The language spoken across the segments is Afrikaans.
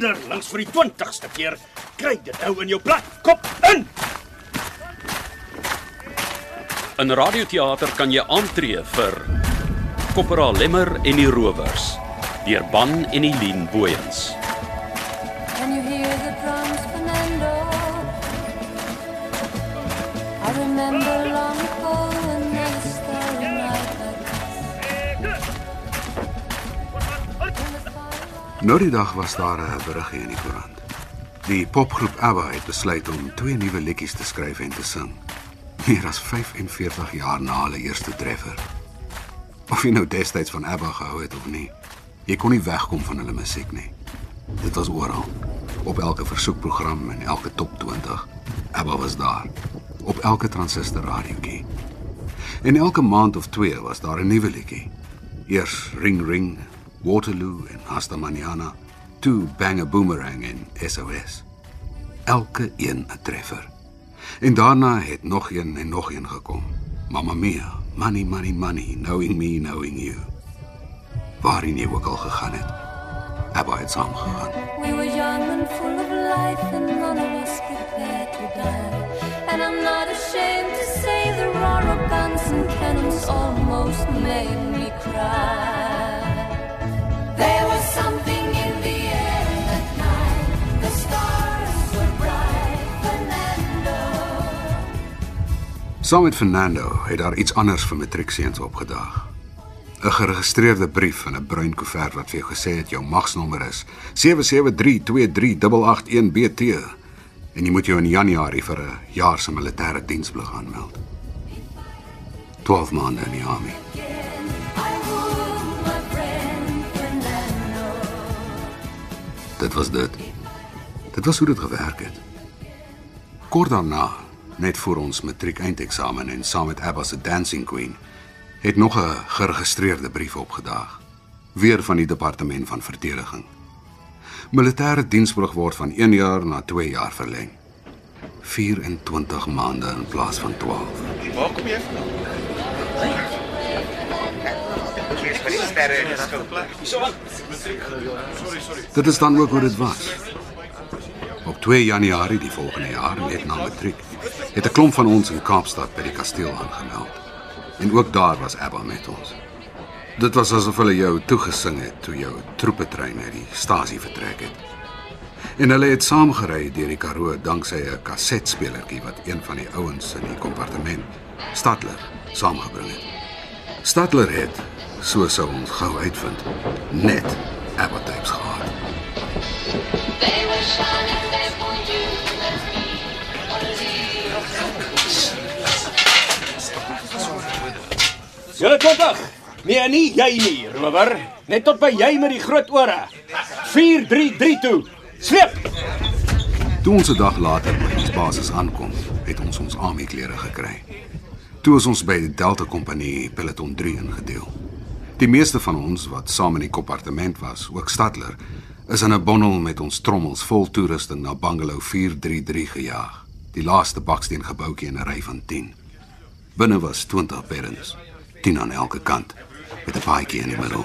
Ons anderlings vir die 20ste keer. Kry dit nou in jou plat. Kop in. In radioteater kan jy aantree vir Kopperal Lemmer en die Rowers deur Ban en Eileen Booyens. Nou die dag was daar 'n berig in die koerant. Die popgroep ABBA het besluit om twee nuwe liedjies te skryf en te sing. Meer as 45 jaar na hulle eerste treffer. Of jy nou destyds van ABBA gehou het of nie, jy kon nie wegkom van hulle musiek nie. Dit was oral. Op elke versoekprogram en elke top 20. ABBA was daar. Op elke transistor radiootjie. En elke maand of twee was daar 'n nuwe liedjie. Eers Ring Ring, Waterloo en Hasta Mañana, toe Bang a Boomerang en SOS. Elke een 'n treffer. En daarna het nog een en nog een gekom. Mamma Mia, Money Money Money, Knowing Me, Knowing You. Waarheen jy ook al gegaan het. ABBA het saamgegaan. We were young and full of life, and none of us prepared to die. And I'm not ashamed to say the roar of guns and cannons almost made me cry. Saam met Fernando het daar iets anders vir matriekseuns opgedaag. 'n Geregistreerde brief in 'n bruin koevert wat vir jou gesê het jou magsnommer is 77323881BT en jy moet jou in Januarie vir 'n jaar se militêre diensplig aanmeld. 12 maande in die army. Dit was dit. Dit was hoe dit gewerk het. Kort daarna, net voor ons matriek eindeksamen en saam met Abba se Dancing Queen, het nog 'n geregistreerde brief opgedaag. Weer van die departement van verdediging. Militêre diensbrug word van 1 jaar na 2 jaar verleng. 24 maande in plaas van 12. Waar kom jy vandaan? Dit is dan ook hoe dit was. Op 2 Januarie die volgende jaar, net na matriek, het 'n klomp van ons in Kaapstad by die kasteel aangemeld. En ook daar was Abba met ons. Dit was asof hulle jou toegesing het toe jou troepetrein uit die stasie vertrek het. En hulle het saamgery deur die Karoo danksy 'n kasetspelertjie wat een van die ouens in die kompartement, Stadler, saamgebring het. Stadler het, so sou ons gou uitvind, net Abba tapes gehad. They were shining Julle 20. Nee, nie jy nie, rower. Net tot by jy met die groot ore. 433 toe. Sleep. Toe ons 'n dag later by ons basis aankom, het ons ons army klere gekry. Toe is ons by die Delta Kompanie peloton 3 ingedeel. Die meeste van ons wat saam in die kompartement was, ook Stadler, is in 'n bondel met ons trommels vol toerusting na Bungalow 433 gejaag. Die laaste baksteen gebouetjie in 'n ry van 10. Binne was 20 beddens, 10 aan elke kant, met 'n paadjie in die middel.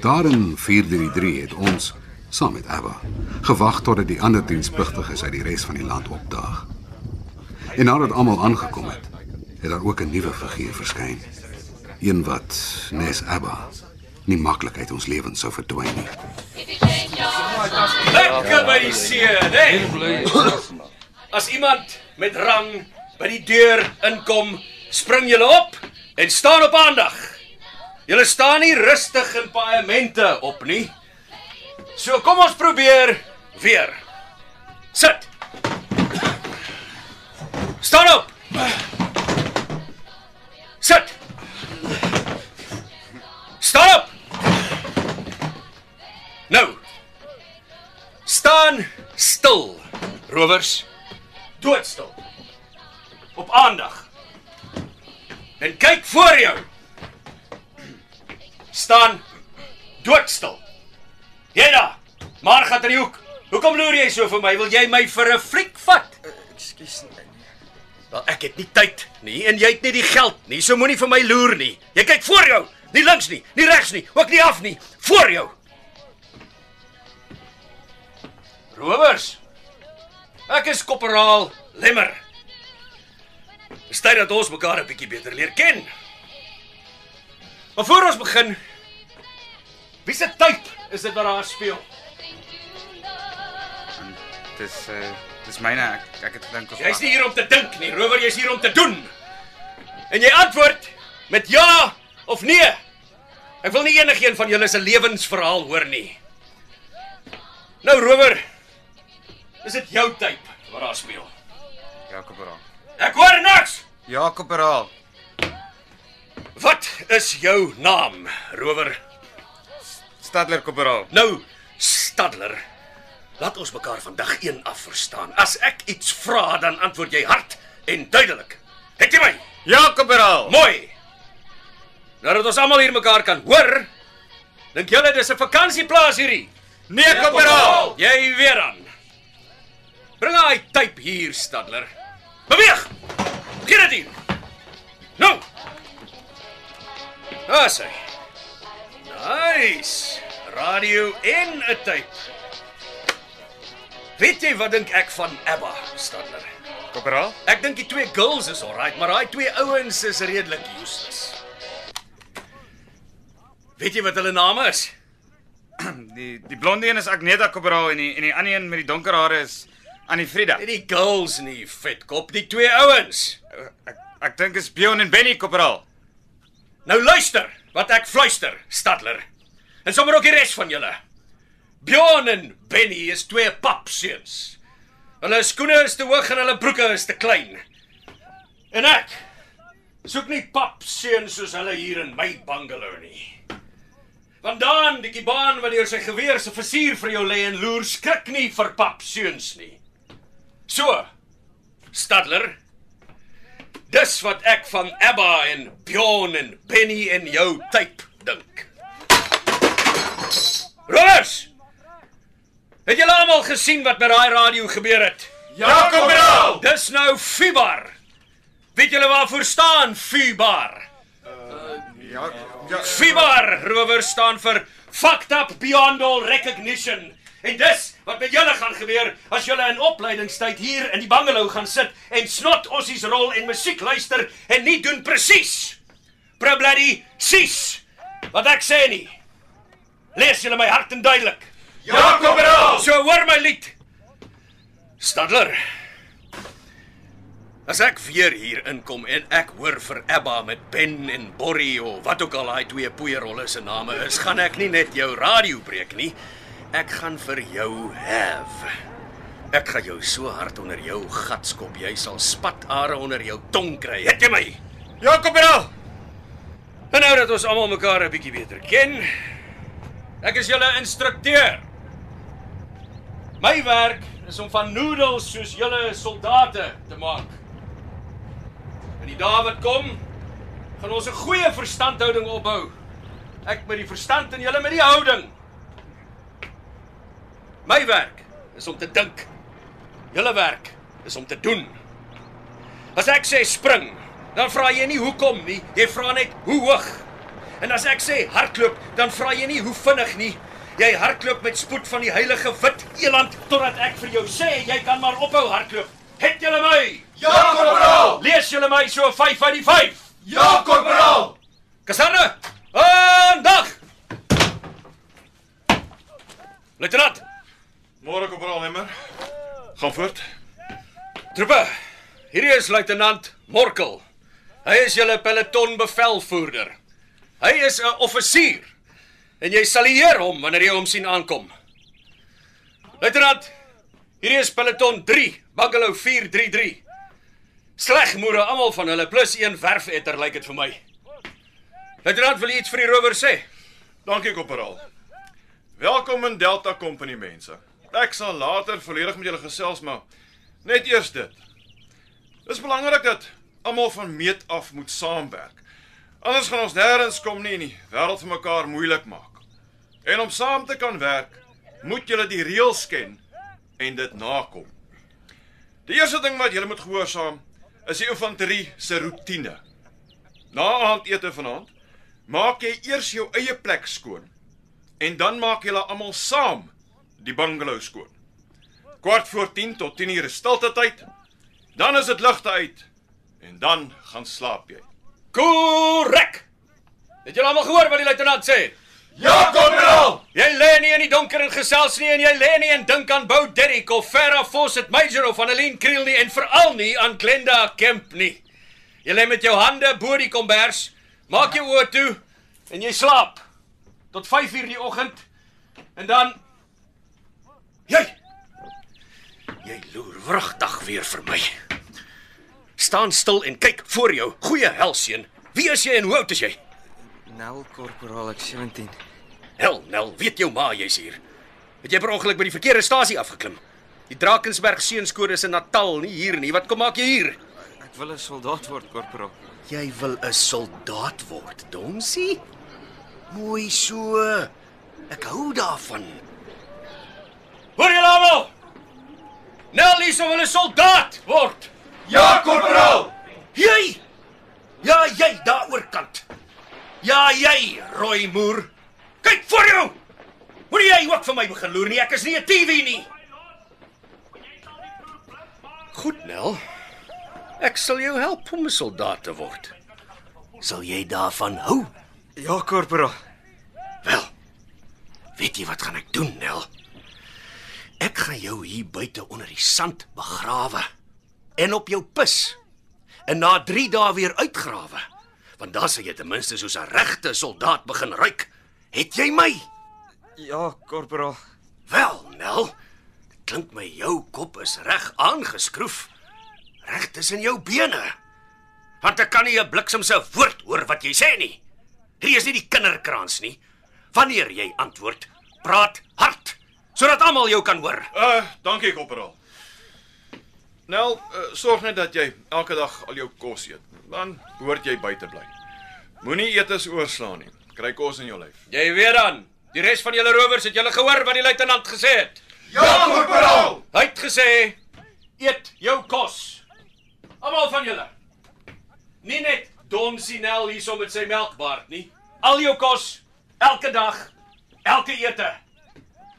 Daar in 433 het ons saam met Abba gewag totdat die ander dienspligtiges uit die res van die land opdaag. En nadat almal aangekom het, het daar ook 'n nuwe figuur verskyn. Een wat nes Abba nie maklik uit ons lewens sou verdwyn nie. Lekker by die see, né? As iemand met rang by die deur inkom, spring julle op en staan op aandag. Julle staan nie rustig in paemente op nie. So kom ons probeer weer. Sit. Staan op. Sit. Staan op. Nou. Staan stil, rowers. Doodstil. Op aandag. En kyk voor jou. Staan doodstil. Jy daar. Maar gaan in die hoek. Hoekom loer jy so vir my? Wil jy my vir 'n fliek vat? Ekskuus. Wel, ek het nie tyd nie en jy het nie die geld nie. So moenie vir my loer nie. Jy kyk voor jou. Nie links nie, nie regs nie, ook nie af nie, voor jou. Rowers. Ek is Korporaal Lemmer. Dis tyd dat ons mekaar 'n bietjie beter leer ken. Maar voor ons begin, wie se tyd is dit wat daar speel? Dis uh dis myne ek, ek het gedink of Jy's nie hier om te dink nie, rower, jy's hier om te doen. En jy antwoord met ja of nee. Ek wil nie enigiemand van julle se lewensverhaal hoor nie. Nou rower, is dit jou tyd wat daar speel? Ja, korporaal. Ek hoor niks. Ja, korporaal. Wat is jou naam, rower? Stadler korporaal. Nou, Stadler. Laat ons mekaar vandag een af verstaan. As ek iets vra, dan antwoord jy hard en duidelik. Het jy my? Ja, korporaal. Mooi. Nou dat ons almal hier mekaar kan hoor, dink julle dis 'n vakansieplaas hierdie? Nee, korporaal. Jy weer aan. Bring hy typ hier, Stadler. Beweeg. Gee dit hier. Nou. Daar sê. Nice. Radio en 'n typ. Weet jy wat dink ek van Abba, Stadler? Korporaal? Ek dink die twee girls is alright, maar daai twee ouens is redelik useless. Weet jy wat hulle name is? Die die blonde een is Agneta korporaal en die en die ander een met die donker hare is Annie Frida. Nie die girls nie, vetkop, die twee ouens. Ek ek dink is Bjorn en Benny korporaal. Nou luister wat ek fluister, Stadler. En sommer ook die res van julle. Bjorn en Benny is twee papseuns. Hulle skoene is te hoog en hulle broeke is te klein. En ek soek nie papseuns soos hulle hier in my bungalow nie. Vandaan die kibaan wat deur sy geweer se versier vir jou lê en loer skrik nie vir papseuns nie. So, Stadler, dis wat ek van Abba en Bjorn en Benny en jou type dink. Rollers! Het julle almal gesien wat met daai radio gebeur het? Ja, korporaal. Dis nou Fibar. Weet julle waarvoor staan Fibar? Ja, ja. Fibar rower staan vir Fucked Up Beyond All Recognition. En dis wat met julle gaan gebeur as julle in opleidingstyd hier in die bungalow gaan sit en snot ossies rol en musiek luister en nie doen presies. Probloody sis. Wat ek sê nie. Lees julle my hart en duidelik. Ja, korporaal. So hoor my lied. Stadler. As ek weer hier inkom en ek hoor vir Abba met Ben en Borrie of wat ook al daai twee poeierolle se name is, gaan ek nie net jou radio breek nie. Ek gaan vir jou have. Ek gaan jou so hard onder jou gat skop, jy sal spatare onder jou tong kry. Het jy my? Ja, korporaal. En nou dat ons almal mekaar 'n bietjie beter ken, ek is julle instrukteur. My werk is om van noedels soos julle soldate te maak. In die dae wat kom, gaan ons 'n goeie verstandhouding opbou. Ek met die verstand en julle met die houding. My werk is om te dink. Julle werk is om te doen. As ek sê spring, dan vra jy nie hoekom nie, jy vra net hoe hoog. En as ek sê hardloop, dan vra jy nie hoe vinnig nie. Jy hardloop met spoed van die heilige wit eland totdat ek vir jou sê jy kan maar ophou hardloop. Het julle my? Ja, korporaal. Lees julle my so 5 uit die 5. Ja, korporaal. Kaserne. Aandag. Luitenant, Môre korporaal Hemmer. Gaan voort. troepe. Hierdie is luitenant Morkel. Hy is julle peloton bevelvoerder. Hy is 'n offisier en jy salieer hom wanneer jy hom sien aankom. Luitenant, hierdie is peloton 3, Bungalow 433. Slegmoere almal van hulle plus een werfetter lyk dit vir my. Luitenant, wil iets vir die rower sê? Dankie korporaal. Welkom in Delta Company mense. Ek sal later volledig met julle gesels maar net eers dit. Dis belangrik dat almal van meet af moet saamwerk. Anders gaan ons nêrens kom nie en die wêreld vir mekaar moeilik maak. En om saam te kan werk, moet julle die reëls ken en dit nakom. Die eerste ding wat julle moet gehoorsaam is die infanterie se roetine. Na aandete vanaand maak jy eers jou eie plek skoon. En dan maak julle almal saam die bungalow skoon. Kwart voor 10 tot 10 uur is stilte tyd. Dan is dit ligte uit en dan gaan slaap jy. Korrek. Het julle almal gehoor wat die luitenant sê? Ja, korporaal. Jy lê nie in die donker en gesels nie en jy lê nie en dink aan Bou Derrick of Farah Fawcett Major of Annelien Kriel nie en veral nie aan Glenda Kemp nie. Jy lê met jou hande bo die kombers, maak jou oë toe en jy slaap tot 5uur die oggend en dan jy jy loer wrigtig weer vir my. Staan stil en kyk voor jou. Goeie helseën. Wie is jy en hoe oud is jy? Nel korporaal ek 17. Hel, Nel, weet jou ma jy's hier. Het jy per ongeluk by die verkeerde stasie afgeklim? Die Drakensberg seunskode is in Natal, nie hier nie. Wat kom maak jy hier? Ek wil 'n soldaat word korporaal. Jy wil 'n soldaat word, Donsie? Mooi so. Ek hou daarvan. Hoor julle almal? Nelly sou wil 'n soldaat word. Ja, korporaal. Jy! Ja, jy daaroor kant. Ja, jy, rooi moer. Kyk voor jou. Moenie jy ook vir my begin loer nie. Ek is nie 'n TV nie. Goed, Nel. Ek sal jou help om 'n soldaat te word. Sal jy daarvan hou? Ja, korporaal. Wel. Weet jy wat gaan ek doen, Nel? Ek gaan jou hier buite onder die sand begrawe en op jou pis. En na 3 dae weer uitgrawe. Want dan sal jy ten minste soos 'n regte soldaat begin ruik. Het jy my? Ja, korporaal. Wel, Nel. Dit klink my jou kop is reg aangeskroef. Reg tussen jou bene. Want ek kan nie 'n bliksemse woord hoor wat jy sê nie. Hierdie is nie die kinderkrans nie. Wanneer jy antwoord, praat hard sodat almal jou kan hoor. Uh, dankie korporaal. Nel, uh, sorg net dat jy elke dag al jou kos eet. Dan behoort jy buite bly. Moenie eetes oorslaan nie. Kry kos in jou lyf. Jy weet dan, die res van julle rowers het julle gehoor wat die luitenant gesê het. Ja, korporaal. Hy het gesê eet jou kos. Almal van julle. Nie net Don Sinel hierso met sy melkbaard nie. Al jou kos elke dag, elke ete.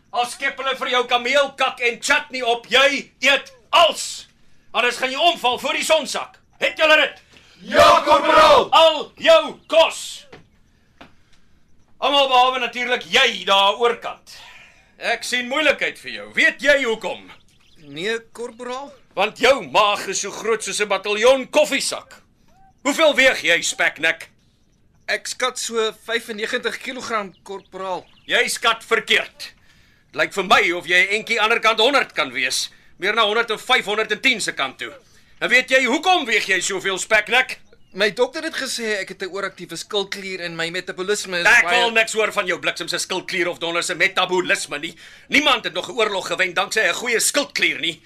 Al skep hulle vir jou kameelkak en chutney op, jy eet als. Anders gaan jy omval voor die sonsak. Het julle dit? Ja, korporaal. Al jou kos. Almal behalwe natuurlik jy daar oorkant. Ek sien moeilikheid vir jou. Weet jy hoekom? Nee, korporaal. Want jou maag is so groot soos 'n bataljon koffiesak. Hoeveel weeg jy, speknek? Ek skat so 95 kg korporaal. Jy skat verkeerd. Dit lyk vir my of jy 'n entjie aanderkant 100 kan wees, meer na 100 of 510 se kant toe. En weet jy hoekom weeg jy soveel speknek? My dokter het gesê ek het 'n ooraktiewe skildklier en my metabolisme is Ek wil niks hoor van jou bliksem se skildklier of donder se metabolisme nie. Niemand het nog 'n oorlog gewen danksy 'n goeie skildklier nie.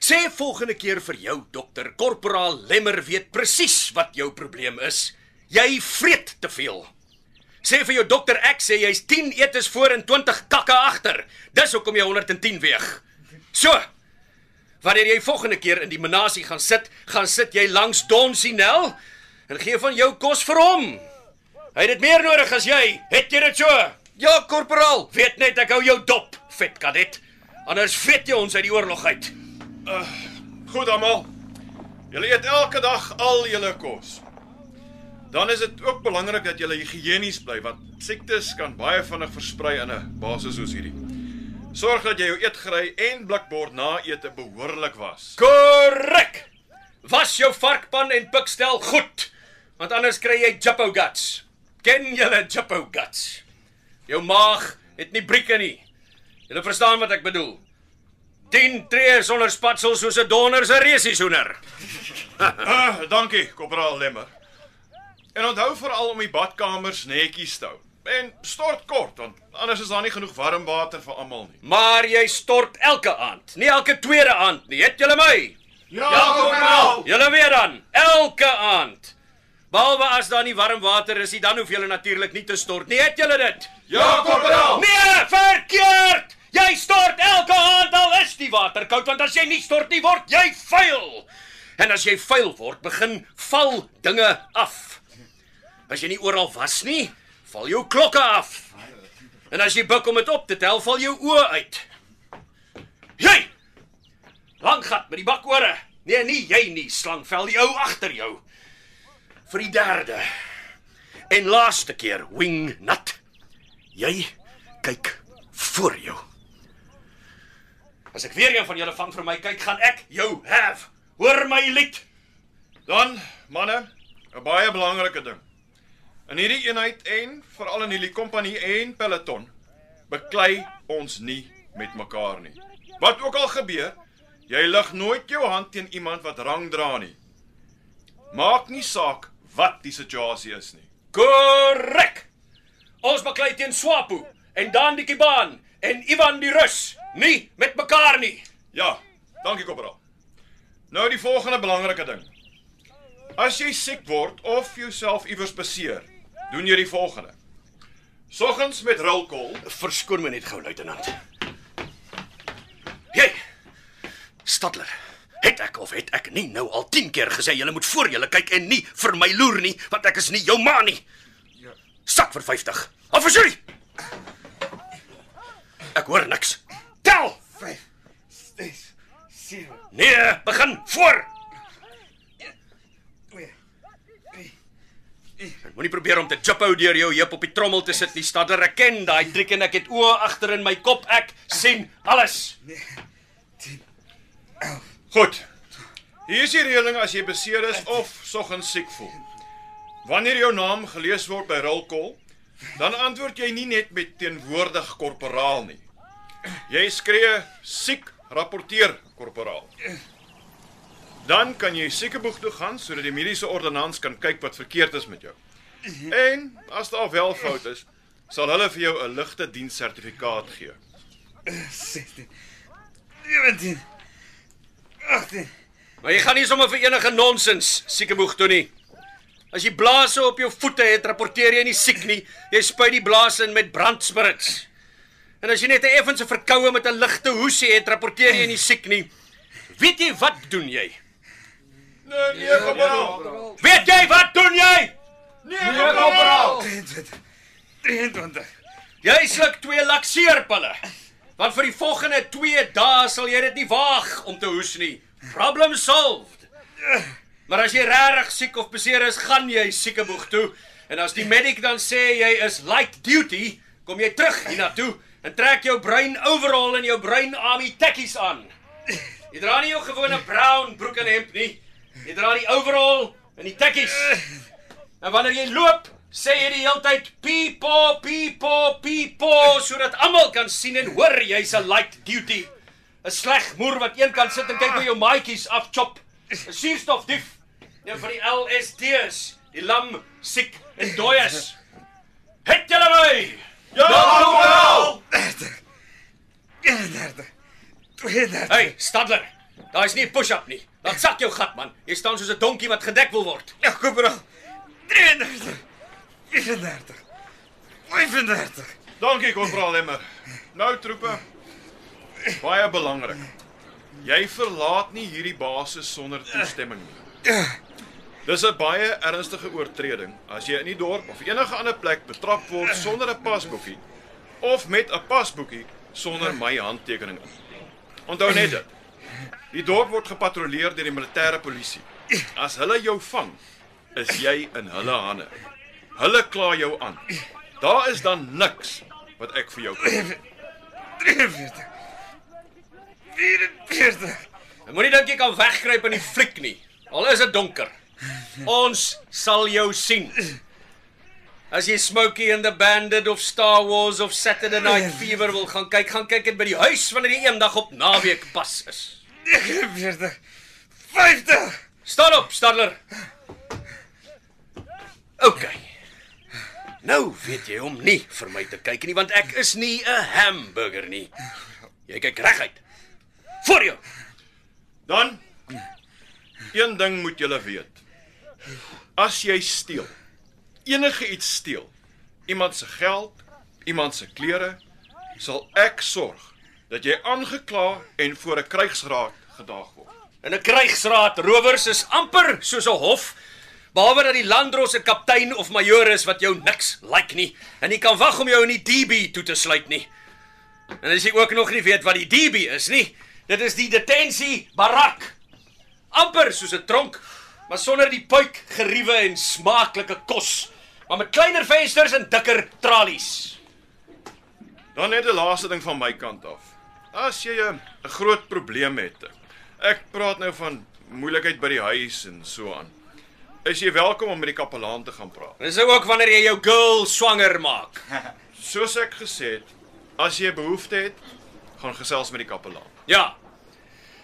Sê volgende keer vir jou dokter, korporaal Lemmer weet presies wat jou probleem is. Jy vreet te veel. Sê vir jou dokter ek sê jy's 10 etes voor en 20 kakke agter. Dis hoekom jy 110 weeg. So. Wanneer jy volgende keer in die menasie gaan sit, gaan sit jy langs Don Sinel en gee van jou kos vir hom. Hy het dit meer nodig as jy. Het jy dit so? Ja, korporaal. Weet net ek hou jou dop, vet kadet. Anders vet jy ons uit die oorlog uit. Goed almal. Julle eet elke dag al julle kos. Dan is dit ook belangrik dat julle higiënies bly want siektes kan baie vinnig versprei in 'n basis soos hierdie. Sorg dat jy jou eetgerei en blikbord na ete behoorlik was. Korrek. Was jou varkpan en pikstel goed, want anders kry jy jippo guts. Ken julle jippo guts? Jou maag het nie brieke nie. Julle verstaan wat ek bedoel. 10 tree sonder spatsel soos 'n donder se resieshoender. Ah, dankie, Korporaal Lemmer. En onthou veral om die badkamers netjies te hou. En stort kort want anders is daar nie genoeg warm water vir almal nie. Maar jy stort elke aand, nie elke tweede aand nie. Het julle my? Ja, Korporaal. Julle weet dan, elke aand. Behalwe as daar nie warm water is nie, dan hoef julle natuurlik nie te stort nie. Het julle dit? Ja, Korporaal. Nee, verkeerd. Jy stort elke aand al is die water koud want as jy nie stort nie word jy vuil. En as jy vuil word, begin val dinge af. As jy nie oral was nie, val jou klokke af. En as jy buig om dit op te tel, val jou oë uit. Jy! Lang gat met die bakore. Nee, nie jy nie, slangvel, die ou agter jou. Vir die derde en laaste keer, wing nut. Jy kyk voor jou. As ek weer een van julle van vir my kyk, gaan ek jou have. Hoor my lied. Dan, manne, 'n baie belangrike ding. In hierdie eenheid en veral in hierdie kompanie en peloton beklei ons nie met mekaar nie. Wat ook al gebeur, jy lig nooit jou hand teen iemand wat rang dra nie. Maak nie saak wat die situasie is nie. Korrek. Ons baklei teen Swapo en dan die Kibaan en Ivan die Rus, nie met mekaar nie. Ja, dankie korporaal. Nou die volgende belangrike ding. As jy siek word of jouself iewers beseer, doen jy die volgende. Soggens met rulkol, Verskoon my net gou, luitenant. Jy. Stadler. Het ek of het ek nie nou al 10 keer gesê jy moet voor julle kyk en nie vir my loer nie, want ek is nie jou ma nie. Ja. Sak vir 50. Afsy. Ek hoor niks. Tel. 5 6 7 Nee, begin voor. 2 Ek moenie probeer om te jiphou deur jou heup op die trommel te sit nie, Stadler. Ek ken daai triek en ek het oë agter in my kop. Ek sien alles. Goed. Hier is die reëling as jy beseer is of soggens siek voel. Wanneer jou naam gelees word by rulkol, dan antwoord jy nie net met teenwoordig korporaal nie. Jy skree siek rapporteer korporaal. Dan kan jy siekeboeg toe gaan sodat die mediese ordonnans kan kyk wat verkeerd is met jou. En as daar wel fout is, sal hulle vir jou 'n ligte dienssertifikaat gee. 16 17 18 Maar jy gaan nie sommer vir enige nonsens siekeboeg toe nie. As jy blaase op jou voete het, rapporteer jy nie siek nie. Jy spuit die blaas in met brandsprits. En as jy net 'n effense verkoue met 'n ligte hoesie het, rapporteer jy nie siek nie. Weet jy wat doen jy? Nee, nee, korporaal. Weet jy wat doen jy? Nee, korporaal. 23 23 Jy sluk twee lakseerpille. Want vir die volgende 2 dae sal jy dit nie waag om te hoes nie. Problem solved. Maar as jy regtig siek of beseer is, gaan jy siekeboeg toe. En as die medic dan sê jy is light duty, kom jy terug hiernatoe en trek jou bruin overall en jou bruin army tekkies aan. Jy dra nie jou gewone brown broek en hemp nie. Jy dra die overall en die tekkies. En wanneer jy loop, sê jy die hele tyd pipo pipo pipo sodat almal kan sien en hoor jy's 'n light duty. 'n Sleg moer wat een kant sit en kyk hoe jou maatjies afchop. 'n Suurstofdief. Een van die LSD's, die lam siek en dooies. Het julle my? Ja, korporaal. 31 32 Hey, Stadler. Daai's nie 'n push-up nie. Laat sak jou gat man. Jy staan soos 'n donkie wat gedek wil word. Ja, korporaal 33 34 35 Dankie korporaal Lemmer. Nou troepe. Baie belangrik. Jy verlaat nie hierdie basis sonder toestemming nie. Dis 'n baie ernstige oortreding as jy in die dorp of enige ander plek betrap word sonder 'n pasboekie of met 'n pasboekie sonder my handtekening in. Onthou net dit. Die dorp word gepatrolleer deur die militêre polisie. As hulle jou vang, is jy in hulle hande. Hulle kla jou aan. Daar is dan niks wat ek vir jou kan doen. 43 44 Jy moenie dink jy kan wegkruip in die fliek nie. Al is dit donker. Ons sal jou sien. As jy Smokey and the Bandit of Star Wars of Saturday Night Fever wil gaan kyk, gaan kyk dit by die huis wanneer die eendag op naweek pas is. 49 50 Staan op, Stadler. OK. Nou weet jy om nie vir my te kyk nie want ek is nie 'n hamburger nie. Jy kyk reguit. Voor jou. Dan een ding moet julle weet. As jy steel, enige iets steel, iemand se geld, iemand se klere, sal ek sorg dat jy aangekla en voor 'n krygsraad gedaag word. In 'n krygsraad rowers is amper soos 'n hof Behalwe dat die landdros 'n kaptein of majoor is wat jou niks like nie en hy kan wag om jou in die DB toe te sluit nie. En as jy ook nog nie weet wat die DB is nie, dit is die detensie barak. amper soos 'n tronk, maar sonder die puik, geriewe en smaaklike kos, maar met kleiner vensters en dikker tralies. Dan net 'n laaste ding van my kant af. As jy 'n groot probleem het. Ek praat nou van moeilikheid by die huis en so aan. Is jy welkom om met die kapelaan te gaan praat. Dis ook wanneer jy jou girl swanger maak. Soos ek gesê het, as jy behoefte het, gaan gesels met die kapelaan. Ja.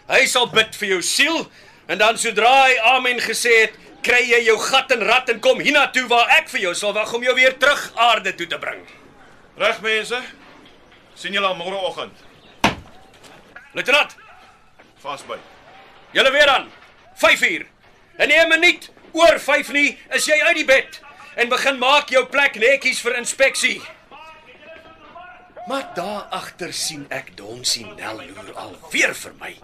Hy sal bid vir jou siel en dan sodra hy amen gesê het, kry jy jou gat en rat en kom hiernatoe waar ek vir jou sal wag om jou weer terug aarde toe te bring. Reg mense? sien julle môreoggend. Luitenant, Vasby. julle weer aan. 5uur. En nie 'n minuut oor 5 nie, is jy uit die bed en begin maak jou plek netjies vir inspeksie. Maar daar agter sien ek Donsie Nel loer al weer vir my.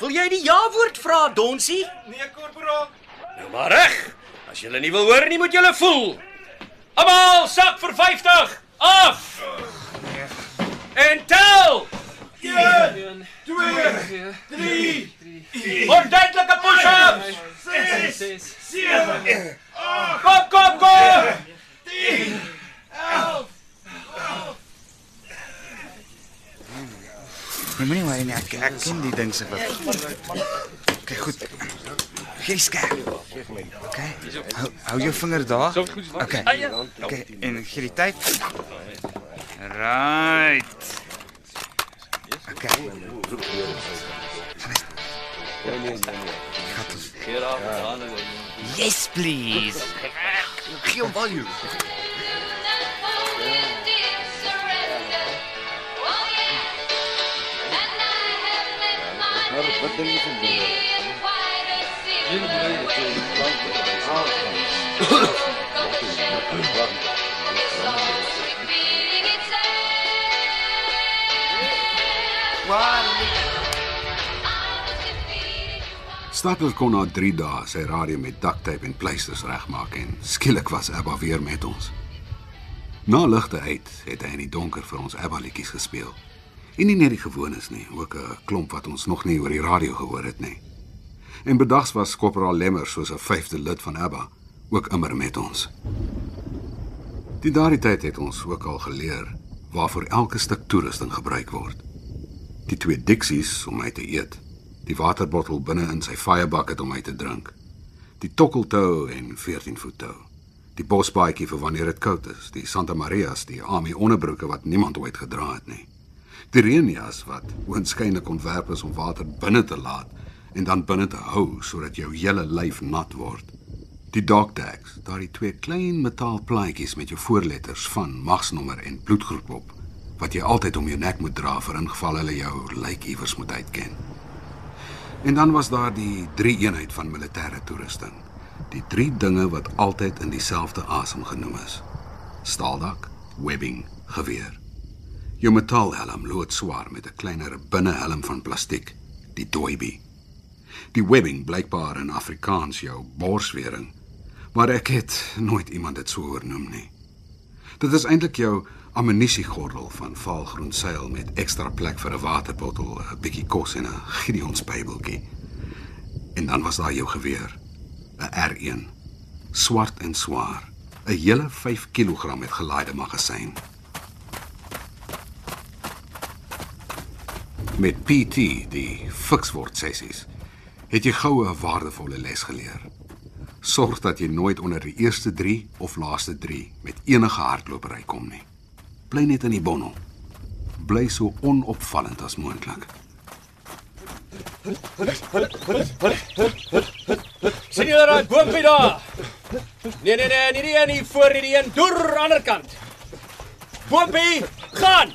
Wil jy die ja-woord vra, Donsie? Nee, korporaal. Nou maar reg. As julle nie wil hoor nie, moet julle voel. Almal sak vir 50. Af. En tel. 1 2 3 Ordentlike push-ups. 6 7 Kom, kom, kom. Jy moenie maar nie, ek, ek ken die ding se wat. Okay, goed. Gee skerp. Okay. Hou, hou jou vinger daar. Okay. Okay, en gee die tyd. Right. Okay. Gaat ons. Yes, please. Gee hom volume. Stapel kon na 3 dae sy radio met duct-tape en pleisters regmaak en skielik was Abba weer met ons. Na ligte uit het hy in die donker vir ons Abba liedjies gespeel. En nie net die gewones nie, ook 'n klomp wat ons nog nie oor die radio gehoor het nie. En bedags was Korporaal Lemmer soos 'n vyfde lid van Abba ook immer met ons. Die daardie tyd het ons ook al geleer waarvoor elke stuk toerusting gebruik word. Die twee diksies om uit te eet, die waterbottel binne in sy firebucket om uit te drink, die tokkeltou en 14 voet tou, die bosbaadjie vir wanneer dit koud is, die Santa Marias, die army onderbroeke wat niemand ooit gedra het nie. Die reënjas wat oënskynlik ontwerp is om water binne te laat en dan binne te hou sodat jou hele lyf nat word. Die dog tags, daardie twee klein metaalplaatjies met jou voorletters van magsnommer en bloedgroep op wat jy altyd om jou nek moet dra vir ingeval hulle jou lyk iewers moet uitken. En dan was daar die drie eenheid van militêre toerusting. Die drie dinge wat altyd in dieselfde asem genoem is. Staaldak, webbing, geweer. Jou metaalhelm loodswaar met 'n kleiner binnehelm van plastiek, die doibi. Die webbing blykbaar in Afrikaans jou borswering, maar ek het nooit iemand dit so hoor noem nie. Dit is eintlik jou ammunisiegordel van vaalgroen seil met ekstra plek vir 'n waterbottel, 'n bietjie kos en 'n Gideon se Bybeltjie. En dan was daar jou geweer, 'n R1, swart en swaar, 'n hele 5 kg met gelaaide magasyn. Met PT, die fiksword sessies, het jy goue waardevolle les geleer. Sorg dat jy nooit onder die eerste 3 of laaste 3 met enige hardlopery kom nie. Bly net in die bondel. Bly so onopvallend as moontlik. Sien julle daai boompie daar? Nee nee nee, nie die een hier voor nie, die een deur ander kant. Boompie, gaan.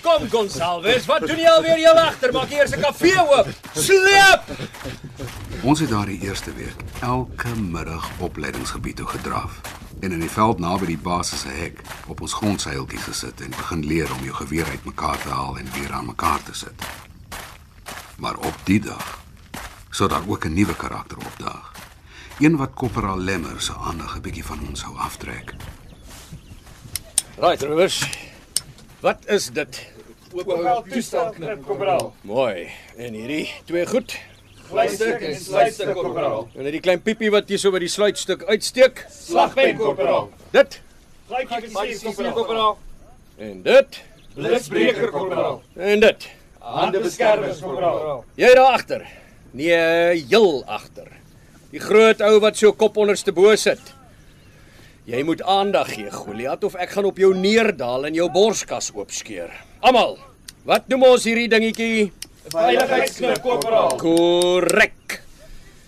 Kom Gonsalves, wat doen jy alweer hier agter? Maak eers 'n kafee oop. Sleep. Ons het daardie eerste week elke middag opleidingsgebied toe gedraf en in die veld naby die basis se hek op ons grondseiltjies gesit en begin leer om jou geweer uitmekaar te haal en weer aan mekaar te sit. Maar op die dag sou daar ook 'n nuwe karakter opdaag. Een wat Korporaal Lemmer se aandag 'n bietjie van ons sou aftrek. Right, Rivers. Wat is dit? Openbare toestand knip korporaal. Mooi. En hierdie twee goed. Fluitstuk en sluitstuk korporaal. En hierdie klein piepie wat hier so by die sluitstuk uitsteek. Slagpen korporaal. Dit. Glykofisie korporaal. En dit. Blitsbreker korporaal. En dit. Hande beskermers korporaal. Jy daar agter. Nee, heel agter. Die groot ou wat so kop onderste bo sit. Jy moet aandag gee, Goliat, of ek gaan op jou neerdal en jou borskas oopskeur. Almal. Wat noem ons hierdie dingetjie? Veiligheidsknip korporaal. Korrek.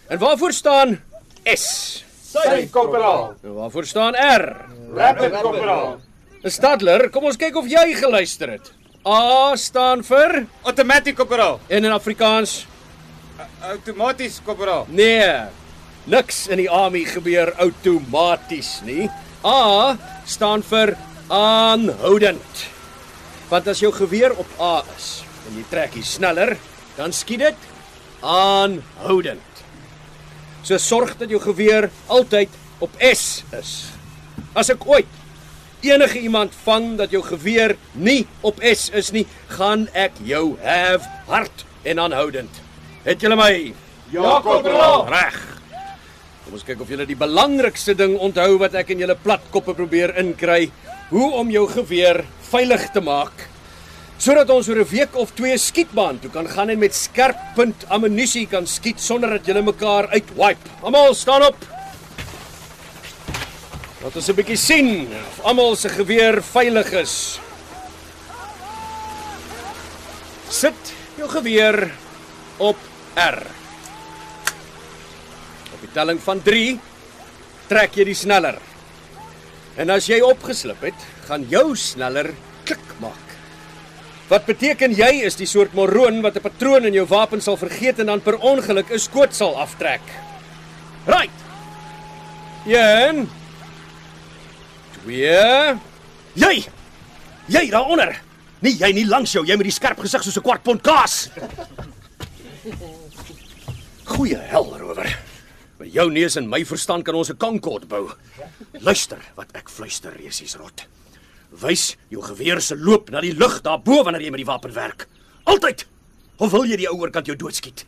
En waarvoor staan S? Safe korporaal. En waarvoor staan R? Rapid korporaal. Stadler, kom ons kyk of jy geluister het. A staan vir Automatic korporaal. en in Afrikaans Outomaties korporaal. nee. Niks in die army gebeur outomaties nie. A staan vir aanhoudend. Want as jou geweer op A is en jy trek dit sneller, dan skiet dit aanhoudend. So sorg dat jou geweer altyd op S is. As ek ooit enige iemand vang dat jou geweer nie op S is nie, gaan ek jou have hard en aanhoudend. Het julle my? Ja korporaal. Reg. Kom ons kyk of julle die belangrikste ding onthou wat ek in julle platkoppe probeer inkry, hoe om jou geweer veilig te maak sodat ons oor 'n week of twee skietbaan toe kan gaan en met skerp punt ammunisie kan skiet sonder dat julle mekaar uitwipe. Almal staan op. Laat ons 'n bietjie sien of almal se geweer veilig is. Sit jou geweer op R. Op die telling van 3 trek jy die sneller. En as jy opgeslip het, gaan jou sneller klik maak. Wat beteken jy is die soort moroon wat 'n patroon in jou wapen sal vergeet en dan per ongeluk 'n skoot sal aftrek. Right. Een. Twee. Jy. Jy daaronder. Nee, jy nie langs jou, jy met die skerp gesig soos 'n kwart pond kaas. Goeie hel, rower. Met jou neus en my verstand kan ons 'n kankot bou. Luister wat ek fluister, resies rot. Wys jou geweer se loop na die lug daarbo wanneer jy met die wapen werk. Altyd. Of wil jy die ou oorkant jou doodskiet?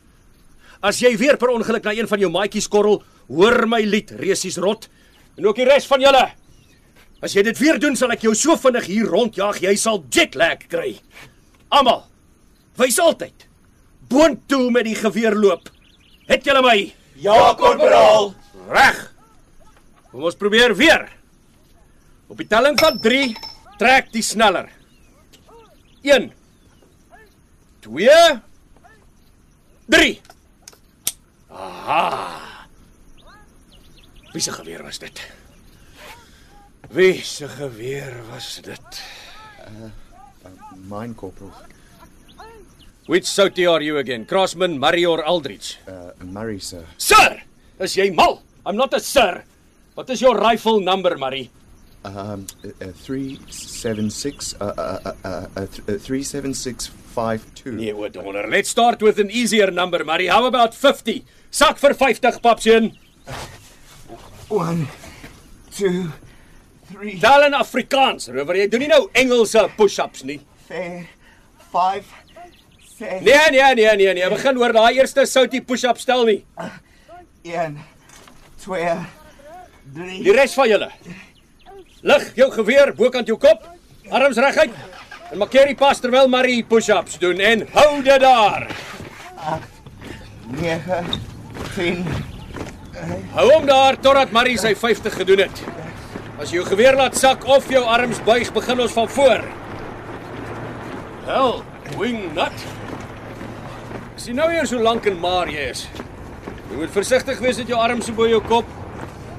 As jy weer per ongeluk na een van jou maatjies korrel, hoor my lied, resies rot. En ook die res van julle. As jy dit weer doen, sal ek jou so vinnig hier rondjaag, jy sal jetlag kry. Almal. Wys altyd. Boontoe met die geweer loop. Het julle my? Ja korporaal. Reg. Kom ons probeer weer. Op die telling van 3 trek die sneller. 1 2 3 Aha. Wie se geweer was dit? Wie se geweer was dit? Mine corporal. Which Soutie are you again? Crossman, Murray or Aldrich? Uh, Murray, sir. Sir, is jy mal? I'm not a sir. What is your rifle number, Murray? Um, uh, three seven six. Uh, uh, uh, uh, uh, th- uh, three seven six five two. Nee, wat wonder. Let's start with an easier number, Murray. How about 50? Sak vir 50, papseun. One, two, three, Tel in Afrikaans, rower. Jy doen nie nou Engelse push-ups nie. four, five, six, Nee, nee, nee, nee, nee. Begin oor daai eerste soutie push-up stel nie. een, twee, Die drie, res van julle. Lig jou geweer bokant jou kop, arms reguit. En maak hierdie pas terwyl Murray push-ups doen en hou dit daar. nege, tien, Hou hom daar totdat Murray sy 50 gedoen het. As jy jou geweer laat sak of jou arms buig, begin ons van voor. Hel, wing nut. Sien nou hier so lank en maar jy is. Jy moet versigtig wees met jou arms so bo jou kop.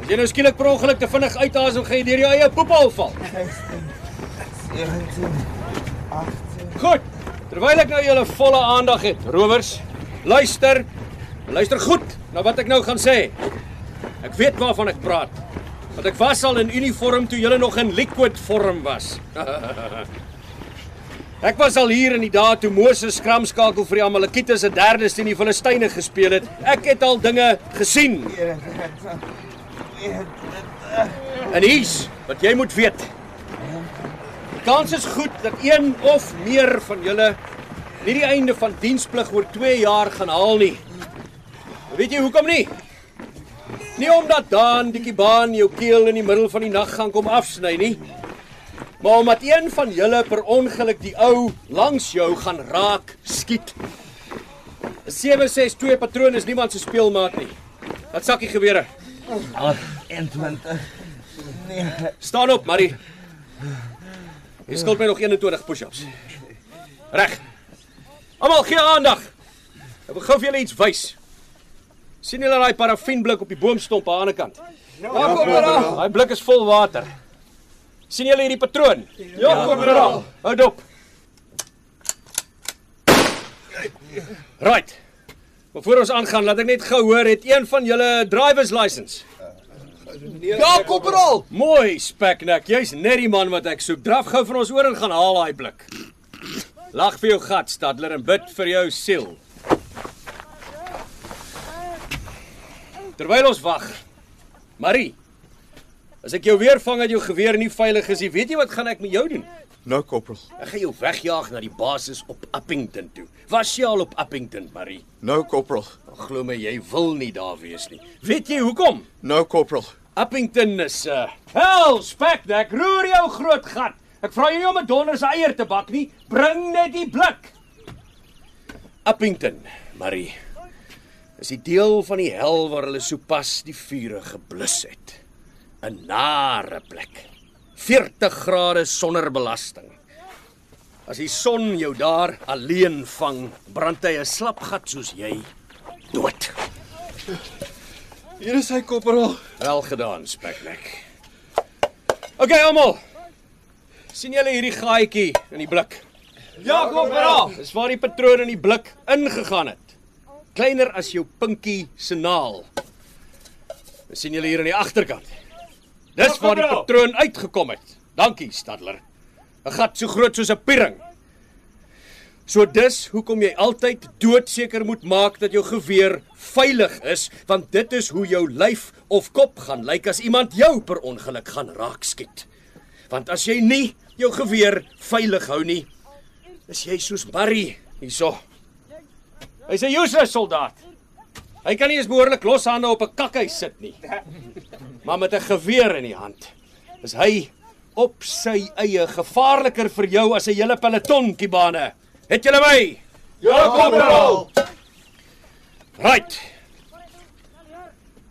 As jy nou skielik per ongeluk te vinnig uithaas, gaan jy deur jou eie poepel val. sewentien, Goed. Terwyl ek nou julle volle aandag het, rowers, luister. Luister goed na wat ek nou gaan sê. Ek weet waarvan ek praat. Want ek was al in uniform toe julle nog in liquid vorm was. Ek was al hier in die dae toe Moses skramskakel vir die Amalekiete se derdes teen die Filistyne gespeel het. Ek het al dinge gesien. En hier's wat jy moet weet. Die kans is goed dat een of meer van julle nie die einde van diensplig oor 2 jaar gaan haal nie. Weet jy hoekom nie? Nie omdat daan die kibaan jou keel in die middel van die nag gaan kom afsny nie, maar omdat een van julle per ongeluk die ou langs jou gaan raak skiet. 'n 762 patroon is niemand se speelmaat nie. Wat sakkie gewere? 21. Staan op, Marie. Jy skuld my nog 21 push-ups. Reg. Almal gee aandag. Ek wil gou vir julle iets wys. sien julle daai parafienblik op die boomstomp aan die ander kant? Ja, korporaal. Daai blik is vol water. sien julle hierdie patroon? Ja, korporaal. Hou dop. Right. Maar voor ons aangaan, laat ek net gou hoor, het een van julle 'n driver's license? Ja, korporaal. Mooi, speknek. Jy's net die man wat ek soek. Draf gou van ons oor en gaan haal daai blik. Lag vir jou gat, Stadler, en bid vir jou siel. Terwyl ons wag. Marie. As ek jou weer vang dat jou geweer nie veilig is nie, weet jy wat gaan ek met jou doen? No, Corporal. Ek gaan jou wegjaag na die basis op Uppington toe. Was jy al op Uppington, Marie? No, Corporal. Glo my, jy wil nie daar wees nie. Weet jy hoekom? No, Corporal. Uppington is 'n uh, hel speknek, roer jou groot gat. Ek vra jou nie om 'n donder se eier te bak nie. Bring net die blik. Uppington, Marie. Is die deel van die hel waar hulle sopas die vure geblus het. 'n Nare plek. 40 grade sonder belasting. As die son jou daar alleen vang, brand hy 'n slapgat soos jy dood. Hier is hy, Corporal. Wel gedaan, speknek. OK, almal. sien julle hierdie gaatjie in die blik? Ja, korporaal. Dis waar die patroon in die blik ingegaan het. Kleiner as jou pinkie se naal. Sien julle hier aan die agterkant. Dis waar die patroon uitgekom het. Dankie, Stadler. 'n Gat so groot soos 'n piering. So dis hoekom jy altyd doodseker moet maak dat jou geweer veilig is, want dit is hoe jou lyf of kop gaan lyk as iemand jou per ongeluk gaan raakskiet. Want as jy nie jou geweer veilig hou nie, is jy soos Barry hierso. Hy's 'n useless soldaat. Hy kan nie eens behoorlik los hande op 'n kakhuis sit nie. Maar met 'n geweer in die hand is hy op sy eie gevaarliker vir jou as 'n hele peloton kibane. Het julle my? Ja, korporaal. Right.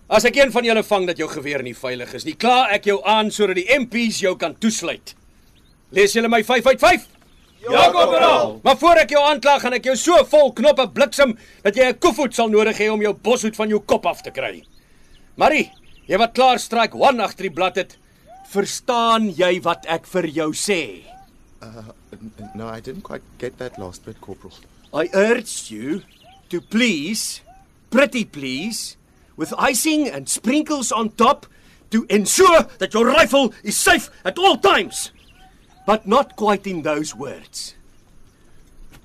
As ek een van julle vang dat jou geweer nie veilig is nie, kla ek jou aan sodat die MP's jou kan toesluit. Lees julle my 5 uit 5? Ja, korporaal. Maar voor ek jou aankla, gaan ek jou so vol knoppe bliksem dat jy 'n koevoet sal nodig hê om jou boshoed van jou kop af te kry. Marie, jy wat klaar strike 1 agter die blad het, verstaan jy wat ek vir jou sê? Uh, no, I didn't quite get that last bit, Corporal. I urged you to please, pretty please, with icing and sprinkles on top, to ensure that your rifle is safe at all times. But not quite in those words.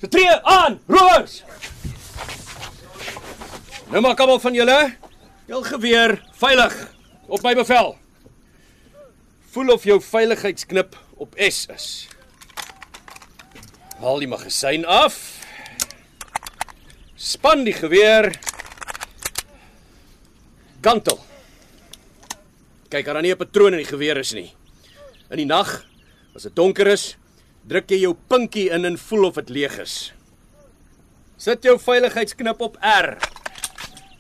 Tree aan, rowers! Nou maak almal van julle jul geweer veilig op my bevel. Voel of jou veiligheidsknip op S is. Haal die magasyn af. Span die geweer. Kantel. Kyk, daar nie 'n patroon in die geweer is nie. In die nag, as dit donker is, druk jy jou pinkie in en voel of dit leeg is. Sit jou veiligheidsknip op R.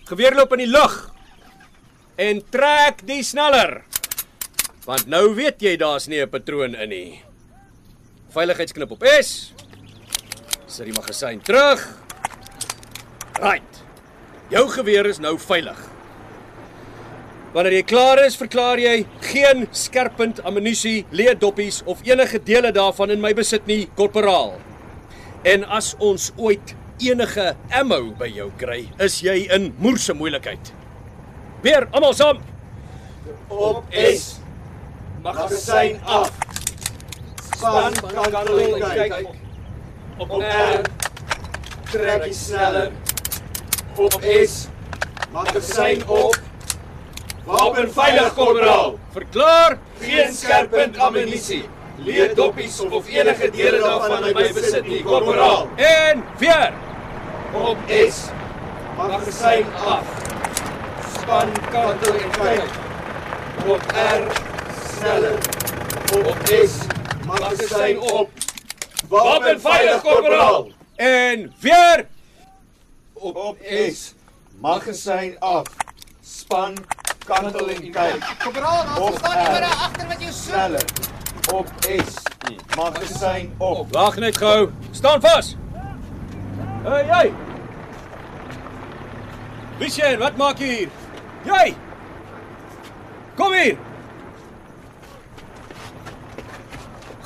Geweer loop in die lug. En trek die sneller. Want nou weet jy daar's nie 'n patroon in nie. Veiligheidsknip op S. Sit die magasyn terug. Right. Jou geweer is nou veilig. Wanneer jy klaar is, verklaar jy geen skerpend ammunisie, leedoppies of enige dele daarvan in my besit nie, korporaal. En as ons ooit enige ammo by jou kry, is jy in moerse moeilikheid. Weer almal saam. Op S. Magasyn af. Span kan kyk. Op R. Trek sneller. Op S. Magazyn op. Wapen veilig, korporaal. Verklaar. Geen skerppunt ammunisie. Leed doppies of enige dele daarvan in my besit nie, korporaal. En veer. Op S. Magazyn af. Span kantel en kyk. Op R. Sneller. Op S. Magazyn op. Wapen veilig, korporaal. En veer. Op S. Magazyn af. Span kantel en kyk. Korporaal, Op ons staan nie meer R. agter wat jy soek. Sneller. Op S. Magazyn op. Wag net gou. Staan vas. Hey jy. Wie sê wat maak jy hier? Jy. Kom hier.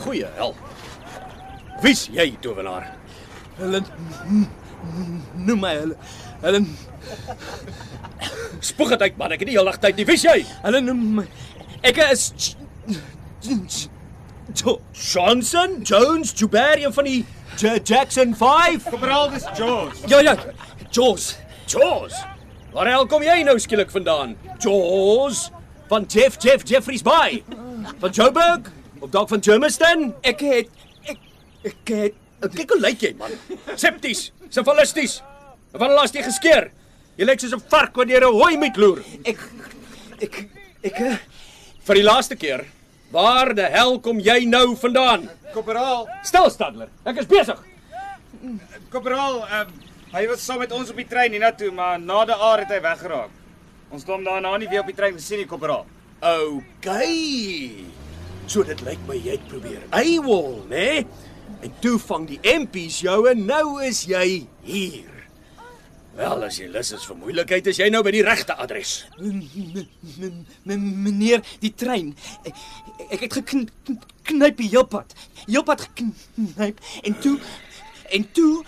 Goeie hel. Wie's jy, towenaar? Hulle noem my hulle hulle Spoeg dit uit man, ek het nie heeldag tyd nie. Wie's jy? Hulle noem my ek is Jo- Johnson, Jones, Jubarian van die J Jackson 5. Korporaal, dis George. Ja ja, Jaws. Jaws. Waar hel kom jy nou skielik vandaan? Jaws van Jeff Jeff Jeffrey's Bay. Van Joburg, of dalk van Germiston. Ek het ek ek het Kyk hoe lyk jy man. Septies, sifalisties. Wat laas jy geskeer? Jy lyk soos 'n vark wat deur 'n hooi met loer. ek ek ek eh, Vir die laaste keer. Waar die hel kom jy nou vandaan? Korporaal, Stil Stadler. Ek is besig. korporaal, um, hy was saam met ons op die trein hiernatoe, maar na die aar het hy weggeraak. Ons het hom daarna nie weer op die trein gesien nie, korporaal. OK. So dit lyk my jy het probeer. Eywol, né? Nee? En toe vang die MP's jou en nou is jy hier. Wel, as jy lus is vir moeilikheid, is jy nou by die regte adres. Meneer die trein. Ek, het geknyp die heelpad. Heelpad geknyp en toe en toe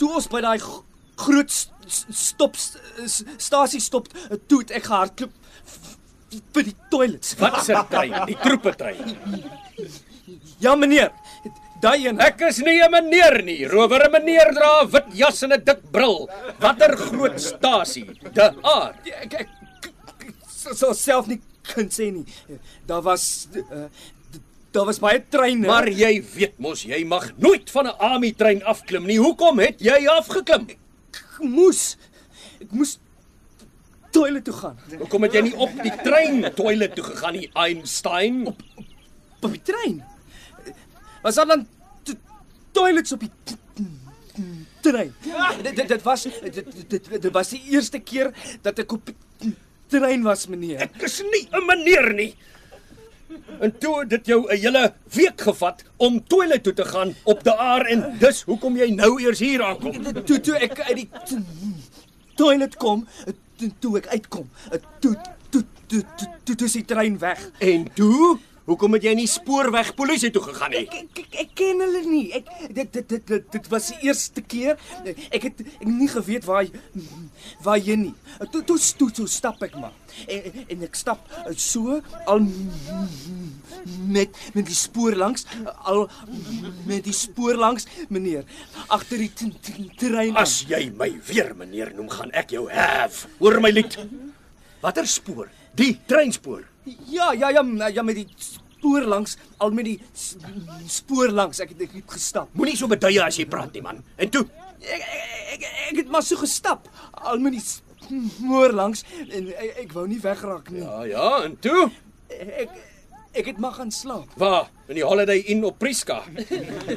toe ons by daai gro- groot stop stasie stop, toe het ek gehardloop vir die toilets. Wat se trein? Die troepe trein. Ja meneer, daai een. Ek is nie 'n meneer nie. Rower 'n meneer dra 'n wit jas en 'n dik bril. Watter groot stasie? De Aar. ek, ek, ek sou self nie kan sê nie. Daar was uh, daar was baie treine. Maar jy weet mos jy mag nooit van 'n AMI trein afklim nie. Hoekom het jy afgeklim? ek moes ek moes toilet toe gaan. Hoekom het jy nie op die trein toilet toe gegaan nie, Einstein? Op Op die trein. Was daar dan to toilets op die trein? Dit dit- dit was dit dit- dit was die eerste keer dat ek op die trein was, meneer. Ek is nie 'n meneer nie. En toe dit jou 'n hele week gevat om toilet toe te gaan op de aar en dis hoekom jy nou eers hier aankom. Toe toe ek uit die toilet kom, toe, toe ek uitkom, toe toe toe toe, toe, toe is die trein weg. En toe, hoekom het jy nie spoorweg polisie toe gegaan nie? Ek ek, ek, ken hulle nie. Ek dit dit dit dit, dit was die eerste keer. Ek het ek nie geweet waar waar jy nie. Toe toe toe, toe stap ek maar. En, en ek stap so al met met die spoor langs al met die spoor langs meneer agter die trein. As jy my weer meneer noem, gaan ek jou hef. Hoor my lied. Watter spoor? Die treinspoor. Ja, ja, ja, ja met die spoor langs al met die spoor langs. Ek het ek het gestap. Moenie so beduie as jy praat nie man. En toe, Ek, ek, ek, ek het maar so gestap al met die spoor langs en ek, ek wou nie wegraak nie. ja ja, en toe, Ek ek het maar gaan slaap. waar? In die Holiday Inn op Prieska.